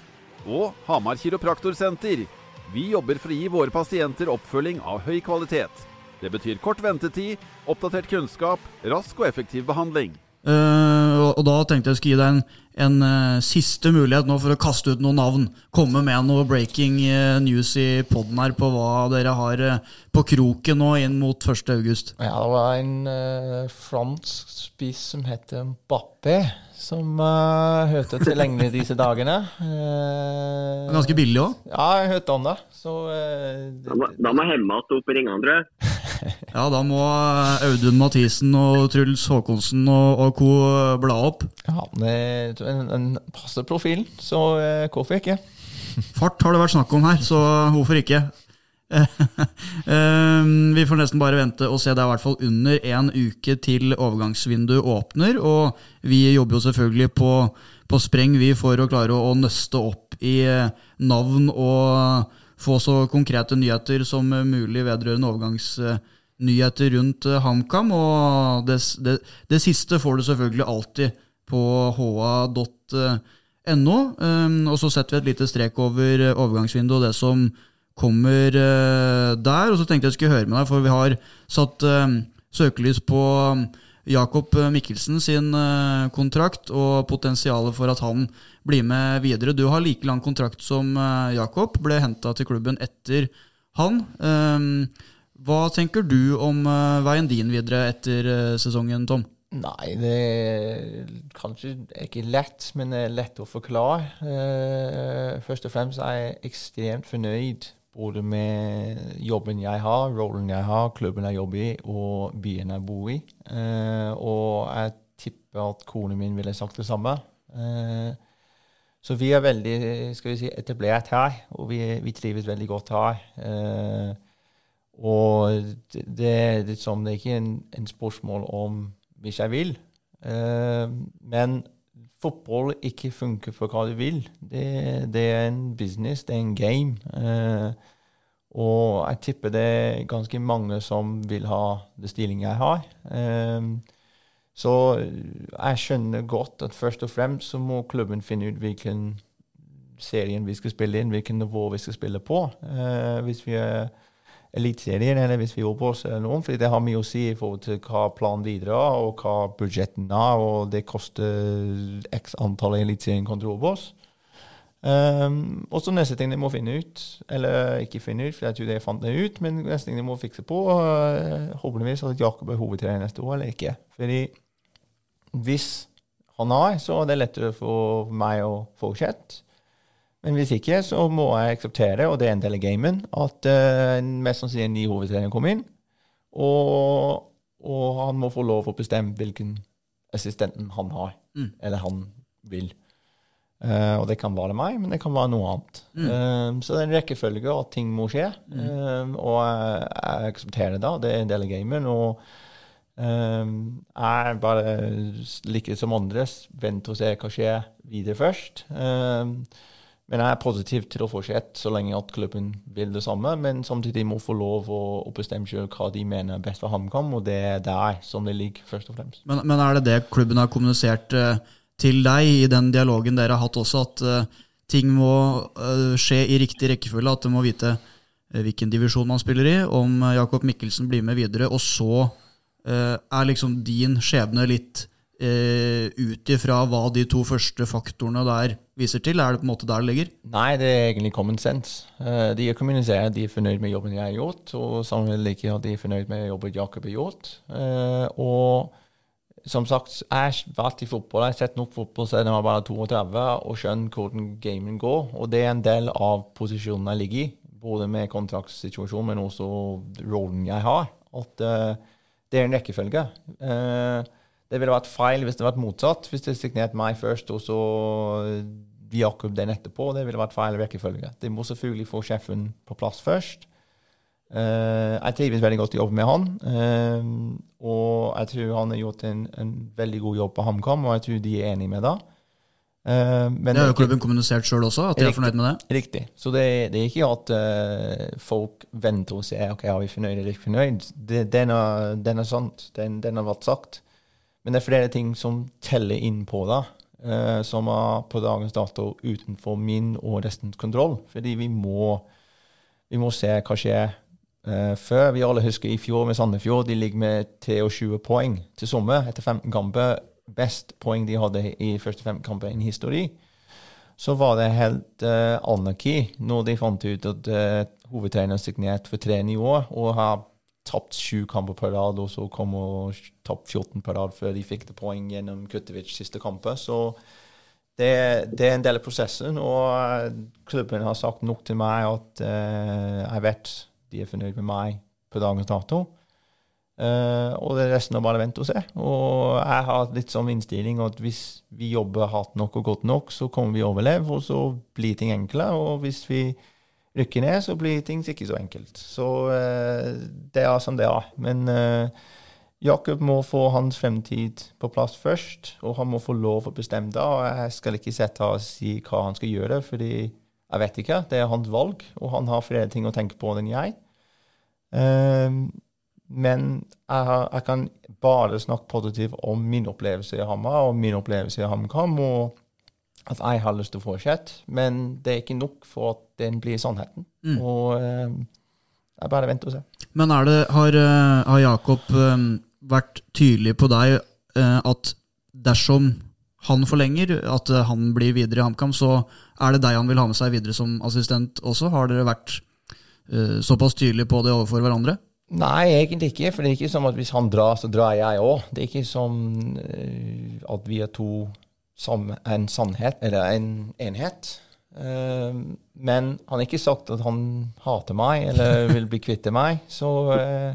Og Hamar kiropraktorsenter. Vi jobber for å gi våre pasienter oppfølging av høy kvalitet. Det betyr kort ventetid, oppdatert kunnskap, rask og effektiv behandling. Uh, og da tenkte jeg å skulle gi deg en, en uh, siste mulighet nå for å kaste ut noen navn. Komme med noe breaking uh, news i poden her på hva dere har på kroken nå inn mot 1.8. Ja, det var en fransk spiss som heter Bappé, som hørte til lenge disse dagene. Ganske billig òg? Ja, jeg hørte om det. Så, det, da må Hemma opp i ringene, tror jeg. Ja, da må Audun Mathisen og Truls Håkonsen og, og co. bla opp. Ja, det er en, en passer profilen, så eh, hvorfor ikke? Fart har det vært snakk om her, så hvorfor ikke? Eh, vi får nesten bare vente og se. Det er i hvert fall under en uke til overgangsvinduet åpner. Og vi jobber jo selvfølgelig på, på spreng vi for å klare å, å nøste opp i navn og få så konkrete nyheter som mulig vedrørende overgangsnyheter rundt eh, HamKam. Og det, det, det, siste får du selvfølgelig alltid på ha.no. Um, og så setter vi et lite strek over overgangsvinduet og det som kommer der. Og så tenkte jeg skulle høre med deg, for vi har satt søkelys på Jakob Mikkelsen sin uh, kontrakt og potensialet for at han blir med videre. Du har like lang kontrakt som Jakob, ble henta til klubben etter han. Um, hva tenker du om veien din videre etter sesongen, Tom? Nei, det er kanskje ikke lett, men det er lett å forklare. Først og fremst er jeg ekstremt fornøyd både med jobben jeg har, rollen jeg har, klubben jeg jobber i, og byen jeg bor i. Eh, og jeg tipper at kona min ville sagt det samme. Eh, så vi er veldig vi si, etablert her, og vi, vi trives veldig godt her. og det, det, det, det er ikke en, en spørsmål om hvis jeg vil. Uh, men fotball ikke funker for hva du vil. Det, det, er en business, det er en game. Eh, og jeg tipper det er ganske mange som vil ha den stillingen jeg har. Eh, så jeg skjønner godt at først og fremst så må klubben finne ut hvilken serien vi skal spille inn, hvilken nivå vi skal spille på. hvis vi er Eliteserien, eller hvis vi jobber oss eller noen. fordi det har mye å si i forhold til hva planen videre er, og hva budsjetten er, og det koster x antall Eliteserien kontra Obos. Um, og så neste ting de må finne ut, eller ikke finne ut, for jeg tror de fant det ut, men neste ting de må fikse på, uh, håpeligvis at Jakob er hovedtrener neste år, eller ikke. Fordi hvis han har, så er det lettere for meg å fortsette. Men hvis ikke, så må jeg akseptere, og det er en del av gamen, at uh, mest sannsynlig en ny hovedtrener kommer inn. Og, og, han må få lov å bestemme hvilken assistenten han har, mm. eller han vil. Uh, og det kan være meg, men det kan være noe annet. Mm. Uh, så det er en rekkefølge at ting må skje, mm. uh, og jeg, jeg, aksepterer det. Det er en del av gamen. Og jeg bare, like som andre, venter og ser hva skjer videre først. Uh, men jeg er positiv til å fortsette så lenge at klubben vil det samme. Men samtidig må få lov å, å bestemme selv hva de mener er best for HamKam, og det er der som det ligger, først og fremst. Men, men er det det klubben har kommunisert uh, til deg i den dialogen dere har hatt også, at uh, ting må uh, skje i riktig rekkefølge, at du må vite hvilken divisjon man spiller i, om Jakob Mikkelsen blir med videre, og så er liksom din skjebne litt uh, ut ifra hva de to første faktorene der viser til? Er det på en måte der det ligger? Nei, det er egentlig common sense. Uh, de kommuniserer at de er fornøyd med jobben jeg har gjort, og samtidig at de er fornøyd med jobben Jakob har gjort. Uh, og som sagt, jeg har vært i fotball. Jeg har sett nok fotball siden jeg var bare 32 og skjønner hvordan gamen går. Og det er en del av posisjonen jeg ligger i, både med kontraktsituasjonen, men også rollen jeg har. At uh, det er en rekkefølge. Uh, det ville vært feil hvis det hadde vært motsatt. Hvis det signert meg først, og så Jakob den etterpå. Det ville vært feil rekkefølge. De må selvfølgelig få sjefen på plass først. Uh, jeg trives veldig godt i å jobbe med han. Uh, og jeg tror han har gjort en, en veldig god jobb på HamKam, og jeg tror de er enig med det. Uh, det har jo klubben kommunisert sjøl også, at de er fornøyd med det? Riktig. Så det, det er ikke at folk venter og ser ok, er vi fornøyd eller ikke fornøyd. Det, den, er, den, er, sant. Den, den har vært sagt. Men det er flere ting som teller inn på det, eh, som er på dagens dato utenfor min og restens kontroll. Fordi vi må, vi må se hva skjer eh, før. Vi alle husker i fjor med Sandefjord. De ligger med 23 poeng til sommer etter 15 kamper. Best poeng de hadde i første 15 kamper i historie. Så var det helt uh, anarki når de fant ut at uh, hovedtreneren signerte for tre nye år og har tapt sju kamper på rad, og så kom og tapt 14 på rad før de fikk det poeng gjennom Kutovic siste kamper. Så det, det, er en del av prosessen, og klubben har sagt nok til meg at uh, jeg vet de er fornøyd med meg på dagens dato. Uh, og det er resten av bare å vente og se. Og jeg har litt sånn innstilling at hvis vi jobber hardt nok og godt nok, så kommer vi å overleve, og så blir ting enklere. Og hvis vi rykker ned, så blir ting ikke så enkelt. Så uh, det er som det er. Men uh, Jakob må få hans fremtid på plass først, og han må få lov å bestemme det. og Jeg skal ikke sette og si hva han skal gjøre, fordi jeg vet ikke. Det er hans valg, og han har flere ting å tenke på enn jeg. Uh, men jeg, har, jeg, kan bare snakke positivt om min opplevelse i Hamar og min opplevelse i HamKam. Og at jeg har lyst til å fortsette, men det er ikke nok for at den blir sannheten. Mm. Og eh, jeg bare venter og ser. Men det, har, eh, har Jakob eh, vært tydelig på deg eh, at dersom han forlenger, at han blir videre i HamKam, så er det deg han vil ha med seg videre som assistent også? Har dere vært såpass tydelige på det overfor hverandre? Nei, egentlig ikke. For det er ikke som at hvis han drar, så drar jeg òg. Det er ikke som at vi er to som en sannhet, eller en enhet. Uh, men han har ikke sagt at han hater meg eller vil bli kvitt meg. Så, uh,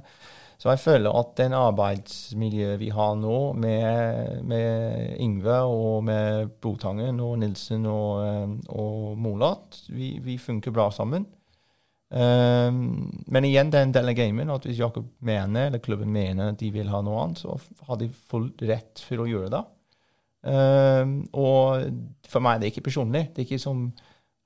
så jeg føler at den arbeidsmiljøet vi har nå, med, med Yngve og med Botangen og Nilsen og, eh, og Molat, vi, vi funker bra sammen. Um, men igjen, det er en del av gamen at hvis Jakob mener, eller klubben mener at de vil ha noe annet, så har de full rett for å gjøre det. Um, og for meg det er ikke personlig. Det er ikke som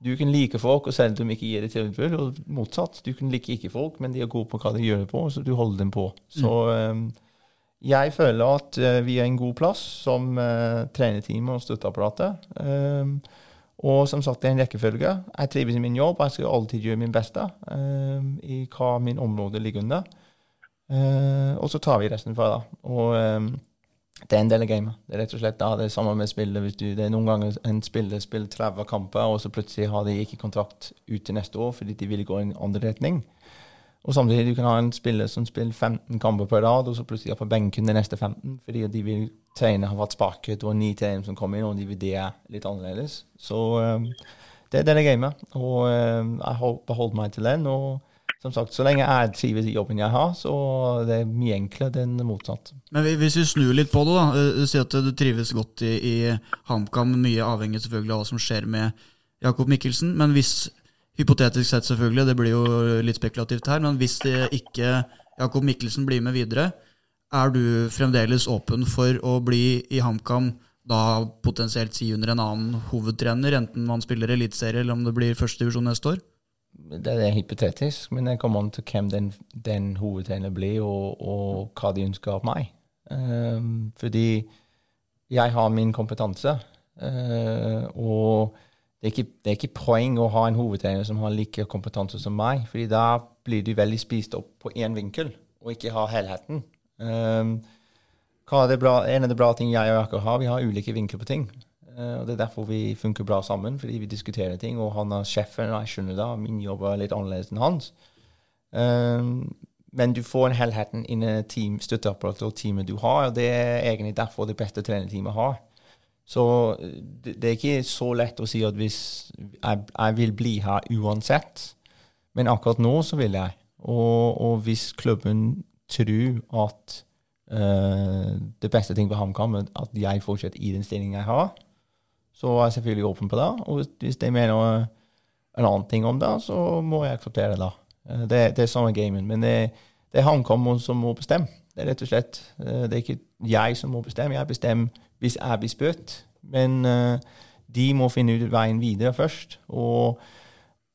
Du kan like folk, og selv om de ikke gir det tilbud, og motsatt. Du kan like ikke folk, men de er gode på hva de gjør det på, så du holder dem på. Så um, jeg føler at uh, vi er en god plass som uh, trenerteam og støtteapparatet. Um, og som sagt, det er en rekkefølge. Jeg trives i min jobb. Jeg skal alltid gjøre min beste uh, i hva min område ligger under. Uh, og så tar vi resten fra det. Og um, det er en del av gamet. Det er rett og slett da, det er samme med spillet. Hvis du, det er noen ganger en spiller spiller 30 kamper, og så plutselig har de ikke kontrakt ut til neste år fordi de vil gå i en andre retning. Og samtidig du kan ha en spiller som spiller 15 kamper på rad, og så plutselig er på benken de neste 15 fordi de vil trene har vært sparket, og ni til en som kommer inn, og de vil det litt annerledes. Så um, det er det gamet. Og um, jeg har beholdt meg til den. og som sagt, Så lenge jeg trives i jobben jeg har, så det er mye enklere enn motsatt. Men hvis vi snur litt på det, da. Du sier at du trives godt i, i HamKam, mye avhengig selvfølgelig av hva som skjer med Jakob Mikkelsen. Men hvis, hypotetisk sett selvfølgelig, det blir jo litt spekulativt her, men hvis ikke Jakob Mikkelsen blir med videre, er du fremdeles åpen for å bli i HamKam da potensielt si under en annen hovedtrener, enten man spiller eliteserie eller om det blir førstedivisjon neste år? Det er hypotetisk, men det kommer an til hvem den, den hovedtreneren blir, og, og, hva de ønsker av meg. Um, fordi jeg har min kompetanse, uh, og det er, ikke, det er, ikke, poeng å ha en hovedtrener som har like kompetanse som meg, fordi da blir du veldig spist opp på én vinkel, og ikke har helheten. Um, bra, en av de bra tingene jeg og Jakob har, vi har ulike vinkler på ting. Uh, og Det er derfor vi funker bra sammen, fordi vi diskuterer ting. Og han er sjefen, og jeg skjønner det. Min jobb er litt annerledes enn hans. Um, men du får en helheten innen team, støtteapparatet og teamet du har. og Det er egentlig derfor det beste trenerteamet har. Så det, det, er ikke så lett å si at hvis jeg, jeg, vil bli her uansett, men akkurat nå så vil jeg. Og, og hvis klubben tror at uh, det beste ting på HamKam er at jeg fortsetter i den stillingen jeg har, så er jeg selvfølgelig åpen på det. Og hvis de mener en annen ting om det, så må jeg akseptere det. Eh, det, det er samme gamen. Men det, det er HamKam som må bestemme. Det er rett og slett eh, Det er ikke jeg som må bestemme. Jeg bestemmer hvis jeg blir spurt. Men uh, de må finne ut veien videre først. Og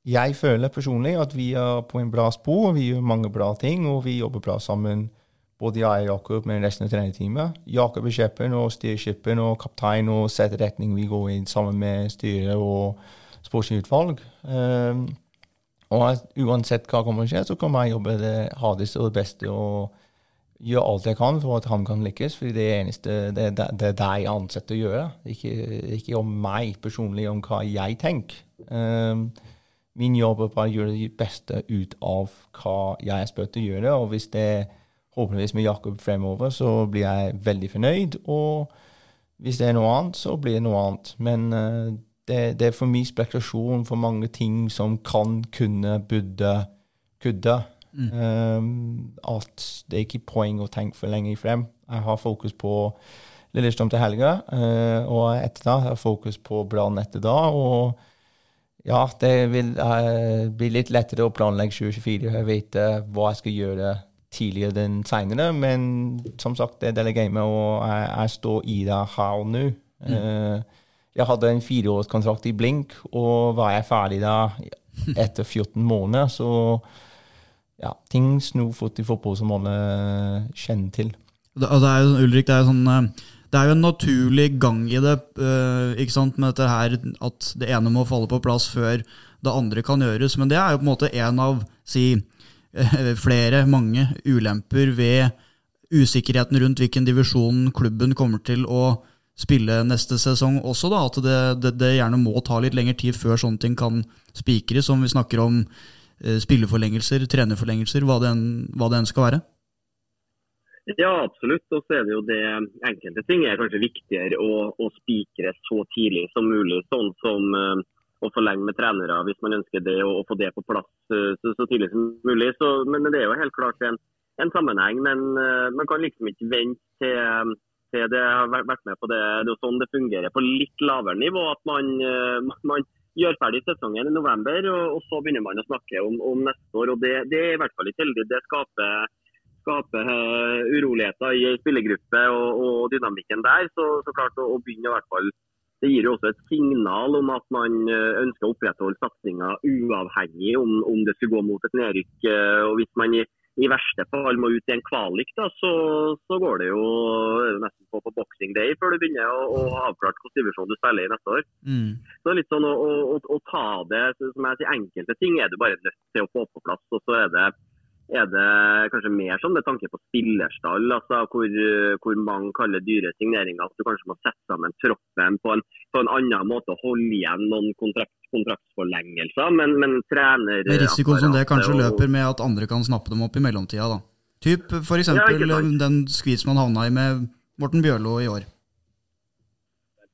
jeg føler personlig at vi er på en bra spor. Vi gjør mange bra ting, og vi jobber bra sammen både jeg og Jakob med resten av trenerteamet. Jakob er sjefen og styrer skipen og kaptein og setter retning vi går inn sammen med styret og sportslig utvalg. Um, og uansett hva kommer til å skje, så kommer jeg jobbe det hardeste og det beste og gjøre alt jeg kan for at han kan lykkes. For det eneste, det, det, det er det jeg ansetter å gjøre. Ikke, ikke om meg personlig, om hva jeg tenker. Um, min jobb er bare å gjøre det beste ut av hva jeg er spurt til å gjøre. Og hvis det er forhåpentligvis med Jakob fremover, så blir jeg veldig fornøyd. Og hvis det er noe annet, så blir det noe annet. Men uh, det, det, er for mye spekulasjon for mange ting som kan, kunne, burde, kudde. Mm. Um, at det er ikke poeng å tenke for lenge frem. Jeg har fokus på Lillestrøm til helga, uh, og etter da har jeg fokus på Brann etter da. og ja, det vil uh, bli litt lettere å planlegge 2024. Jeg vet uh, hva jeg skal gjøre tidligere enn seinere. Men som sagt, det er del av gamet, og jeg, jeg, står i det her og nå. Mm. Uh, jeg hadde en fireårskontrakt i Blink, og var jeg ferdig da etter 14 måneder, så ja, ting snur fort i fotball som alle kjenner til. Det, det er jo, Ulrik, det er jo sånn eh, det er jo en naturlig gang i det, uh, ikke sant, med dette her at det ene må falle på plass før det andre kan gjøres. Men det er jo på en måte en av si, flere, mange ulemper ved usikkerheten rundt hvilken divisjon klubben kommer til å spille neste sesong også, da. At det, det, det gjerne må ta litt lengre tid før sånne ting kan spikres, om vi snakker om eh, spilleforlengelser, trenerforlengelser, hva det, enn, hva det enn skal være. Ja, absolutt. Og så er det jo det enkelte ting er kanskje viktigere å, å spikre så tidlig som mulig. Sånn som uh, å forlenge med trenere hvis man ønsker det, og, få det på plass uh, så, så, tidlig som mulig. Så, men, det er jo helt klart en, en sammenheng. Men uh, man kan liksom ikke vente til, til det har vært med på det. Det er jo sånn det fungerer på litt lavere nivå. At man, man gjør ferdig sesongen i november, og, og, så begynner man å snakke om, om neste år. og Det, det er i hvert fall ikke heldig. Det skaper skape uh, uroligheter i spillergruppe og, og, dynamikken der. Så, så klart å, å, begynne i hvert fall Det gir jo også et signal om at man uh, ønsker å opprettholde satsinga uavhengig om, om, det skulle gå mot et nedrykk. Uh, og Hvis man i, i, verste fall må ut i en kvalik, da, så, så går det jo nesten på på boxing day før du begynner å, å avklare hvilken divisjon du spiller i neste år. Mm. Så litt sånn å, å, å, ta det som jeg sier, Enkelte ting er du bare nødt til å få på plass. og så er det er det kanskje mer sånn med tanke på spillerstall, altså hvor, hvor mange kaller dyre signeringer. At du kanskje må sette sammen troppen på en, på en annen måte og holde igjen noen kontrakt, kontraktsforlengelser. Men, men trener Med risiko som det kanskje og, løper med at andre kan snappe dem opp i mellomtida, da. Typ f.eks. Ja, den skvis man havna i med Morten Bjørlo i år.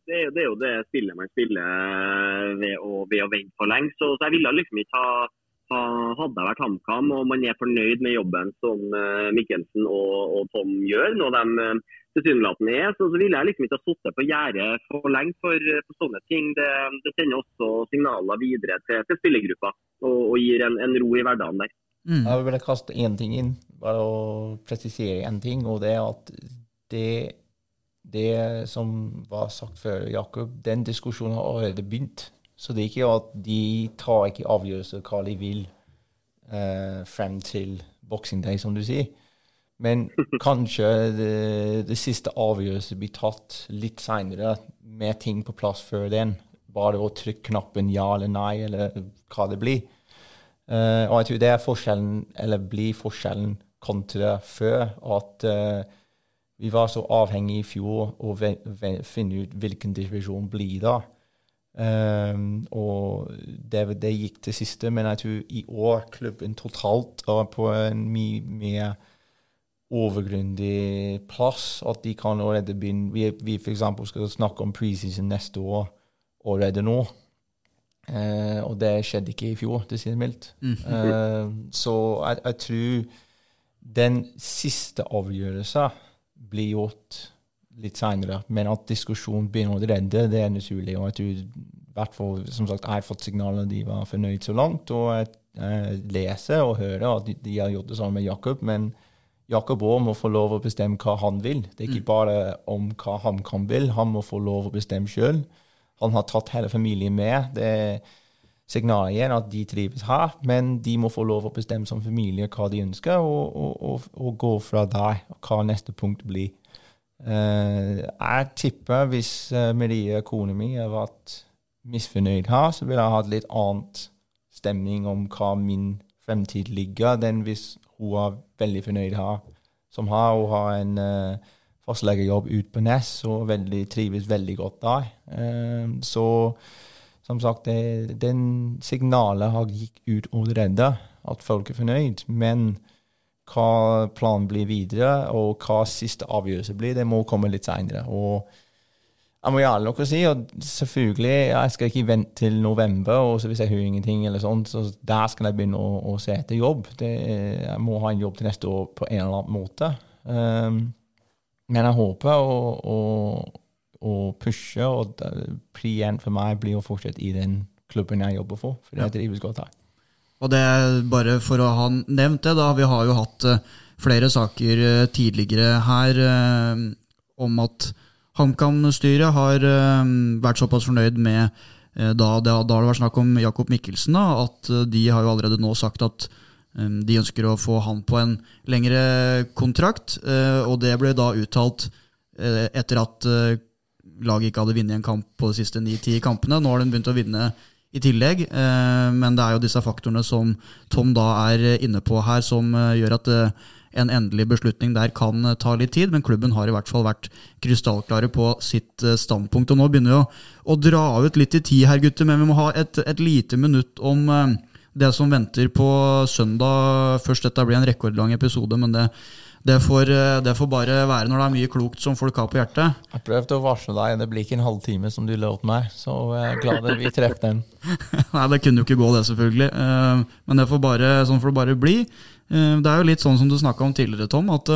Det er, det er, jo det spillet man spiller ved å, ved å vente for lenge. Så, så jeg ville liksom ikke ha hadde jeg vært HamKam og man er fornøyd med jobben som eh, Mikkelsen og, og Tom gjør, noe de eh, tilsynelatende er, så, så ville jeg liksom ikke ha sittet på gjerdet for lenge for, for sånne ting. Det, det, sender også signaler videre til, til spillergruppa og, og, gir en, en, ro i hverdagen der. Mm. Jeg vil kaste én ting inn, bare å presisere én ting. og det er at det, det som var sagt før, Jakob, den diskusjonen har allerede begynt. Så det er ikke at de tar ikke avgjørelser hva de vil eh, frem til Boxing Day, som du sier. Men kanskje det, det siste avgjørelsen blir tatt litt seinere, med ting på plass før den. Bare å trykke knappen ja eller nei, eller hva det blir. Uh, og jeg tror det er forskjellen, eller blir forskjellen kontra før, at uh, vi var så avhengige i fjor å finne ut hvilken divisjon blir da. Um, og det, det, gikk til siste, men jeg tror i år klubben totalt er på en mye mer overgrunnig plass. At de kan allerede begynne Vi, vi f.eks. skal snakke om preseason neste år allerede nå. Uh, og det skjedde ikke i fjor, det sier mildt. Mm. Uh, så jeg, jeg, tror den siste avgjørelsen blir gjort litt seinere. Men at diskusjonen begynner å redde, det er naturlig. Og jeg tror hvert fall, som sagt, jeg har fått signaler de var fornøyd så langt. Og jeg, jeg leser og hører at de, de har gjort det sammen med Jakob. Men Jakob òg må få lov å bestemme hva han vil. Det er ikke mm. bare om hva han kan vil, han må få lov å bestemme sjøl. Han har tatt hele familien med. Det er signalet igjen at de trives her, men de må få lov å bestemme som familie hva de ønsker, og, og, og, og gå fra der, hva neste punkt blir. Uh, jeg tipper hvis uh, Marie, kona mi, har vært misfornøyd her, så ville jeg hatt litt annet stemning om hva min fremtid ligger, enn hvis hun er veldig fornøyd her, som har. Hun har en uh, fastlegejobb ute på Ness og veldig, trives veldig godt der. Uh, så som sagt, det, den signalet har gikk ut allerede, at folk er fornøyd. Men hva planen blir videre, og hva siste avgjørelse blir, det må komme litt seinere. Jeg må gjerne nok å si, og selvfølgelig, jeg skal ikke vente til november, og så hvis jeg hører ingenting, eller sånt, så der skal jeg begynne å, å se etter jobb. Det, jeg må ha en jobb til neste år på en eller annen måte. Um, men jeg håper å, å, å pushe, og prien for meg blir å fortsette i den klubben jeg jobber for, for det er trives godt her. Og det er bare for å ha nevnt det, da. Vi har jo hatt uh, flere saker uh, tidligere her uh, om at HamKam-styret har vært såpass fornøyd med da, da, da har det vært snakk om Jakob Mikkelsen, da, at de har jo allerede nå sagt at de ønsker å få han på en lengre kontrakt. Og det ble da uttalt eh, etter at eh, laget ikke hadde vunnet en kamp på de siste ni-ti kampene. Nå har de begynt å vinne i tillegg, eh, men det er jo disse faktorene som Tom da er inne på her, som eh, gjør at eh, en endelig beslutning der kan ta litt tid, men klubben har i hvert fall vært krystallklare på sitt standpunkt. Og nå begynner vi å, å dra ut litt i tid her, gutter, men vi må ha et, et lite minutt om det som venter på søndag. Først, dette blir en rekordlang episode, men det, det, får, eh, det får bare være når det er mye klokt som folk har på hjertet. Jeg prøvde å varsle deg, det blir ikke en halvtime som du lovte meg, så jeg er glad vi traff den. Nei, det kunne jo ikke gå, det, selvfølgelig. Eh, Men det får bare, sånn får det bare bli. Eh, Det er jo litt sånn som du snakka om tidligere, Tom, at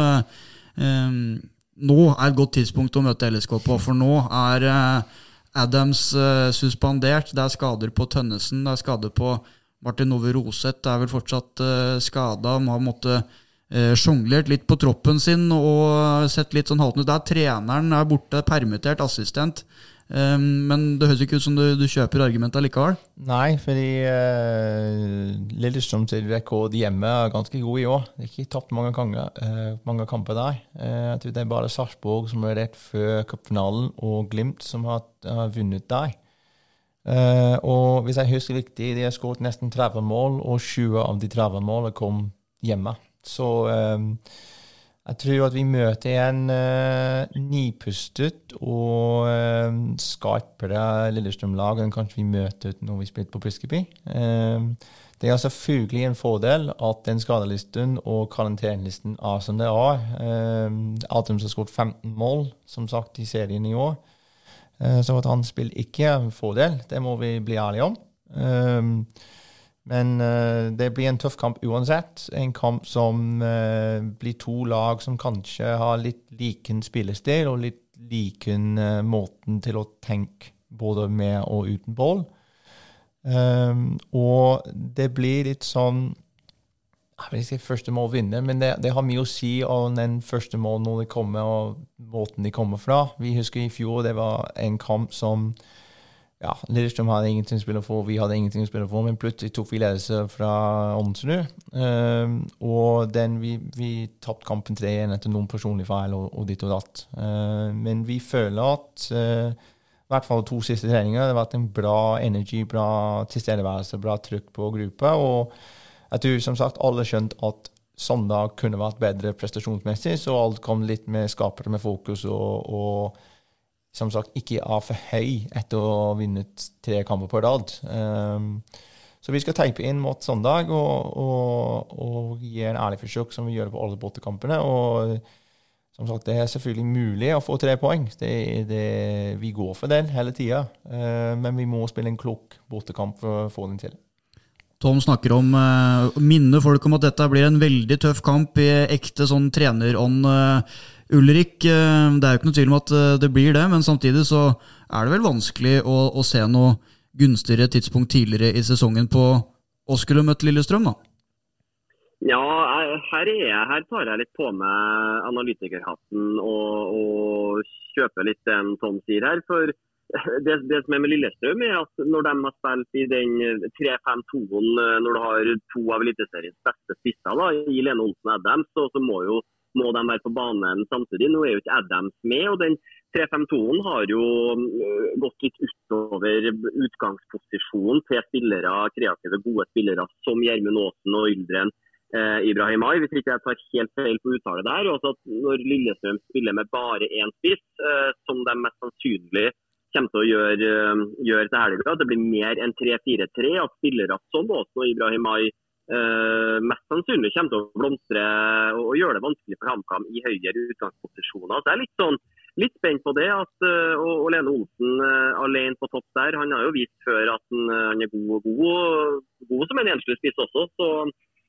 nå er et godt tidspunkt å møte LSK på. For nå er Adams suspendert. Det er skader på Tønnesen, det er skader på Martin Ove Roseth. Det er vel fortsatt uh, skada. Måttet uh, sjonglert litt på troppen sin og sett litt sånn halten ut. Der treneren er borte, permittert assistent. Um, men det høres ikke ut som du, du kjøper argumentet likevel. Nei, fordi uh, Lillestrøm til rekord hjemme er ganske god i år. Ikke tapt mange, ganger, uh, mange kamper der. Uh, jeg tror det er bare Sarpsborg som er rett før cupfinalen, og Glimt som har, har vunnet der. Uh, og hvis jeg husker riktig, de har skåret nesten 30 mål, og 20 av de 30 målene kom hjemme. Så eh, jeg tror at vi møter en eh, nipustet og eh, skarpere Lillestrøm-lag enn kanskje vi møter når vi spilte på Briskeby. Eh, det er selvfølgelig en fordel at den skadelisten og karantenelisten er som det er. Eh, Adams har skåret 15 mål, som sagt, i serien i år. eh, så at han spiller ikke er en fordel, det må vi bli ærlige om. Uh, men uh, det blir en tøff kamp uansett. En kamp som uh, blir to lag som kanskje har litt liken spillestil og litt liken uh, måten til å tenke både med og uten ball. Um, og det blir litt sånn Jeg vil ikke si første mål vinner, men det, det, har mye å si om den første mål når de kommer, og måten de kommer fra. Vi husker i fjor det var en kamp som ja, Lillestrøm hadde ingenting å spille for, vi hadde ingenting å spille for, men plutselig tok vi ledelse fra Åndsrud. Um, og den, vi, vi tapte kampen 3-1 etter noen personlige feil og, og ditt og datt. Uh, men vi føler at uh, i hvert fall to siste treninger det har vært en bra energy, bra tilstedeværelse, bra trykk på gruppa. Og jeg tror som sagt alle skjønte at søndag kunne vært bedre prestasjonsmessig, så alt kom litt med skapere med fokus og, og som sagt ikke er for høy etter å ha vunnet tre kamper på rad. Um, så vi skal teipe inn mot søndag og, og, og gi en ærlig forsøk, som vi gjør på alle bortekampene. Og som sagt, det er selvfølgelig mulig å få tre poeng. Det, det, vi går for den hele tida. Uh, men vi må spille en klok bortekamp for å få den til. Tom snakker om uh, minne folk om at dette blir en veldig tøff kamp i ekte sånn trenerånd. Uh, Ulrik, uh, det er jo ikke noe tvil om at det blir det, men samtidig så er det vel vanskelig å, å se noe gunstigere tidspunkt tidligere i sesongen på å skulle møtt Lillestrøm, da? Ja, her er jeg. Her tar jeg litt på meg analytikerhatten og, og kjøper litt den Tom sier her. For det, det, som er med Lillestrøm, er at når de har spilt i den 3-5-2-en, når du har to av Eliteseriens beste spisser i Lene Olsen og Adams, så, så må, jo, må de være på banen samtidig. Nå er jo ikke Adams med. og den 3-5-2-en har jo gått litt utover utgangsposisjonen til spillere, kreative, gode spillere som Gjermund Aasen og Yldren eh, Ibrahimai. Hvis ikke jeg tar helt feil på uttale der. Også at når Lillestrøm spiller med bare én spiss, eh, som de mest sannsynlig kommer til å gjøre, gjøre til helga, at det blir mer enn 3-4-3, at spillere som Aasen og Ibrahimai Uh, mest sannsynlig kommer til å blomstre og, og gjøre det vanskelig for HamKam i høyere utgangsposisjoner. Så jeg er litt, sånn, litt spent på det. at uh, og, og Lene Olsen uh, alene på topp der. Han har jo vist før at han, han er god, god, god som en enslig spiss også. Så,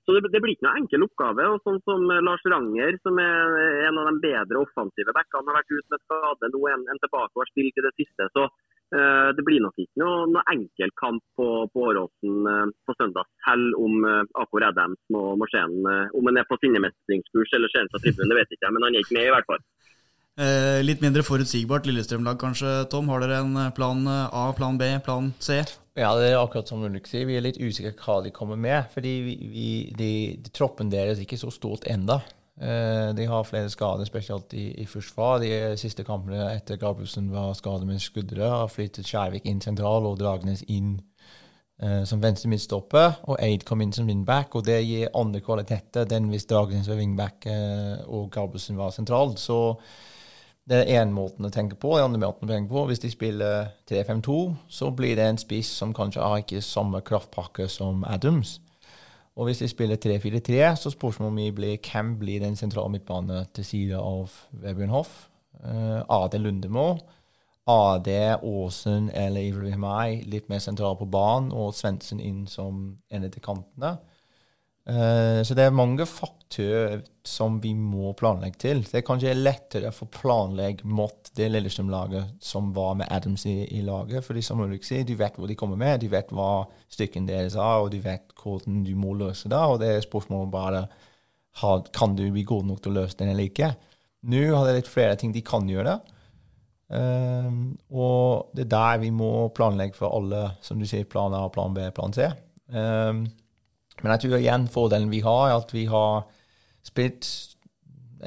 så det, det, blir ikke noe enkel oppgave. og sånn som Lars Ranger, som er en av de bedre offensive backene, har vært ute med skade. Nå er han tilbake og har spilt i det siste. så det blir nok ikke noe, noe enkel kamp på, på Åråsen uh, på søndag, selv om AK Akor Adams må, må se en, Om han er på sinnemestringskurs eller ser han fra tribunen, det vet jeg ikke, men han er ikke med i hvert fall. litt mindre forutsigbart Lillestrøm-lag kanskje, Tom. Har dere en plan A, plan B, plan C? Ja, det er akkurat som Ulrik sier. Vi er litt usikre hva de kommer med. fordi vi, vi, de, de, troppen deres er ikke så stort enda. Eh, de har flere skader, spesielt i, i forsvar. De siste kampene etter Gabrielsen var skadet med skuddere, har flyttet Skjærvik inn sentral og Dragnes inn eh, som venstre midtstopper. Og Aid kom inn som wingback, og det gir andre kvaliteter enn hvis Dragnes var wingback eh, og Gabrielsen var sentral. Så det er én måten å tenke på. Den andre måten å tenke på, Hvis de spiller 3-5-2, så blir det en spiss som kanskje har ikke samme kraftpakke som Adams. Og hvis de spiller 3-4-3, så spørsmålet om vi blir hvem blir den sentrale midtbane til side av Vebjørn Hoff. Uh, AD Lundemo. AD Aasen eller Ibrahimai litt mer sentral på banen, og Svendsen inn som en av kantene. Uh, så det er mange faktorer som vi må planlegge til. Det er kanskje lettere å planlegge mot det Lillestrøm-laget som var med Adams i, i laget. fordi som Ulrik sier, du vet hvor de kommer med, du vet hva stykken deres er, og du vet hvordan du må løse det. Og det er spørsmålet bare kan du bli god nok til å løse den eller ikke. Nå har det litt flere ting de kan gjøre. Um, og det er der vi må planlegge for alle, som du sier, plan A, plan B, plan C. Um, men jeg tror igjen fordelen vi har, er at vi har spilt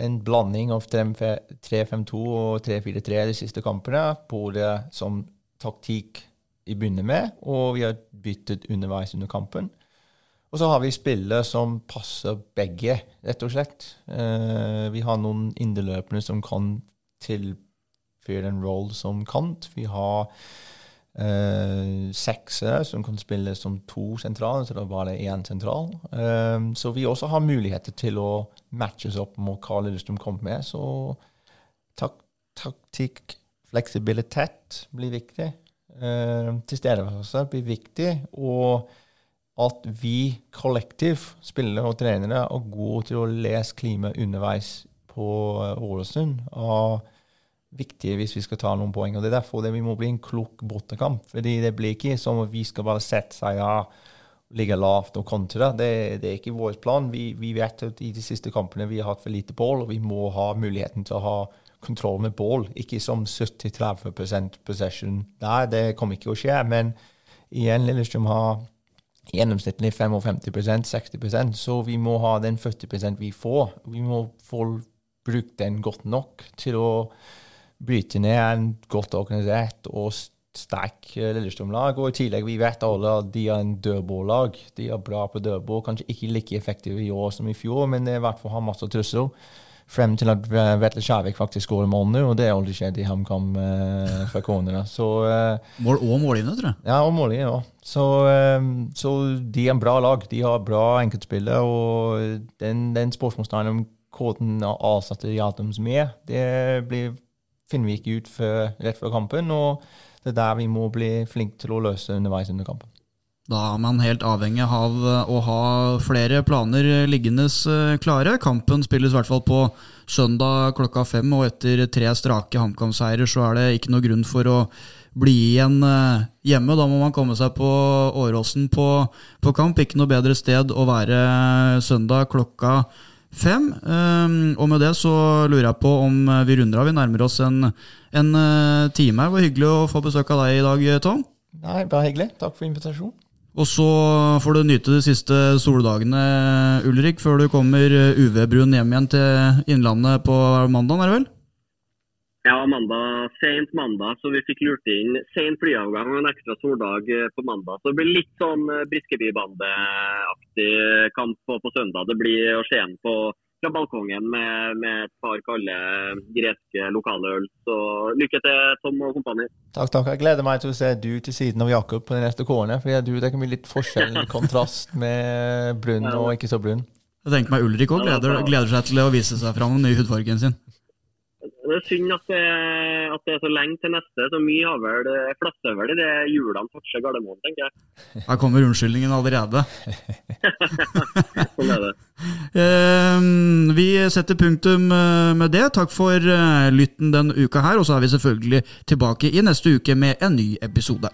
en blanding av 3-5-2 og 3-4-3 de siste kampene. Både som taktikk i begynner med, og vi har byttet underveis under kampen. Og så har vi spillere som passer begge, rett og slett. Uh, vi har noen indreløpere som kan tilføre en rolle som kant. Vi har Uh, seksere som kan spille som to sentraler, så det er bare én sentral. Uh, så vi også har muligheter til å matches opp mot hva Lillestrøm kommer med. Så tak taktikk, fleksibilitet blir viktig. Uh, Tilstedeværelse blir viktig. Og at vi kollektivt, spillere og trenere, er gode til å lese klimaet underveis på Ålesund. Uh, viktige hvis vi skal ta noen poeng. og Det er derfor det vi må bli en klok bortekamp. fordi Det blir ikke som at vi skal bare sette seg av, ligge lavt og kontre. Det, det er ikke vår plan. Vi, vi, vet at i de siste kampene vi har hatt for lite bål, og vi må ha muligheten til å ha kontroll med bål. Ikke som 70-30 possession der, det kommer ikke å skje. Men igjen, Lillestrøm har gjennomsnittlig 55% 60% så vi må ha den 40% vi får. Vi må få brukt den godt nok til å bryte ned en godt organisert og sterk eh, Lillestrøm-lag. Og i tillegg, vi vet alle at de er en dødballag. De er bra på dødball. Kanskje ikke like effektive i år som i fjor, men i hvert fall har masse trusler. Frem til at Vetle Skjærvik faktisk skårer mål nå, og det har aldri skjedd i HamKam eh, fra cornerne. Eh, mål og målgivende, tror jeg. Ja, og målgivende òg. Så, eh, så, de er en bra lag. De har bra enkeltspillere, og den, den spørsmålstegnet om hvordan avsatte Jatums med, det blir finner vi ikke ut før, rett før kampen. Og det er der vi må bli flinke til å løse underveis under kampen. Da er man helt avhengig av å ha flere planer liggende eh, klare. Kampen spilles i hvert fall på søndag klokka fem, og etter tre strake HamKam-seirer så er det ikke noe grunn for å bli igjen eh, hjemme. Da må man komme seg på Åråsen på, på kamp. Ikke noe bedre sted å være søndag klokka fem fem. Ehm, og med det så lurer jeg på om vi runder av. Vi nærmer oss en, en eh, time. Det var hyggelig å få besøk av deg i dag, Tom. Nei, bare hyggelig. Takk for invitasjonen. Og så får du nyte de siste soldagene, Ulrik, før du kommer UV-brun hjem igjen til Innlandet på mandag, er det vel? Ja, mandag, sent mandag, så vi fikk lurt inn sen flyavgang og en ekstra soldag eh, på mandag. Så det blir litt sånn eh, Briskeby-bandeaktig kamp på, på, søndag. Det blir å se den på fra balkongen med, med, et par kalde greske lokale øl. Så lykke til, Tom og kompani. Takk, takk. Jeg gleder meg til å se du til siden av Jakob på de neste kårene. For du, det kan bli litt forskjell, kontrast med brun og ikke så brun. Jeg tenker meg Ulrik òg gleder, gleder, seg til å vise seg fram den nye hudfargen sin. Det er synd at det, at det, er så lenge til neste. Så mye har vel flasser vel i det hjulene toucher Gardermoen, tenker jeg. Her kommer unnskyldningen allerede. sånn er det. Uh, vi setter punktum eh, med det. Takk for uh, lytten denne uka her. Og så er vi selvfølgelig tilbake i neste uke med en ny episode.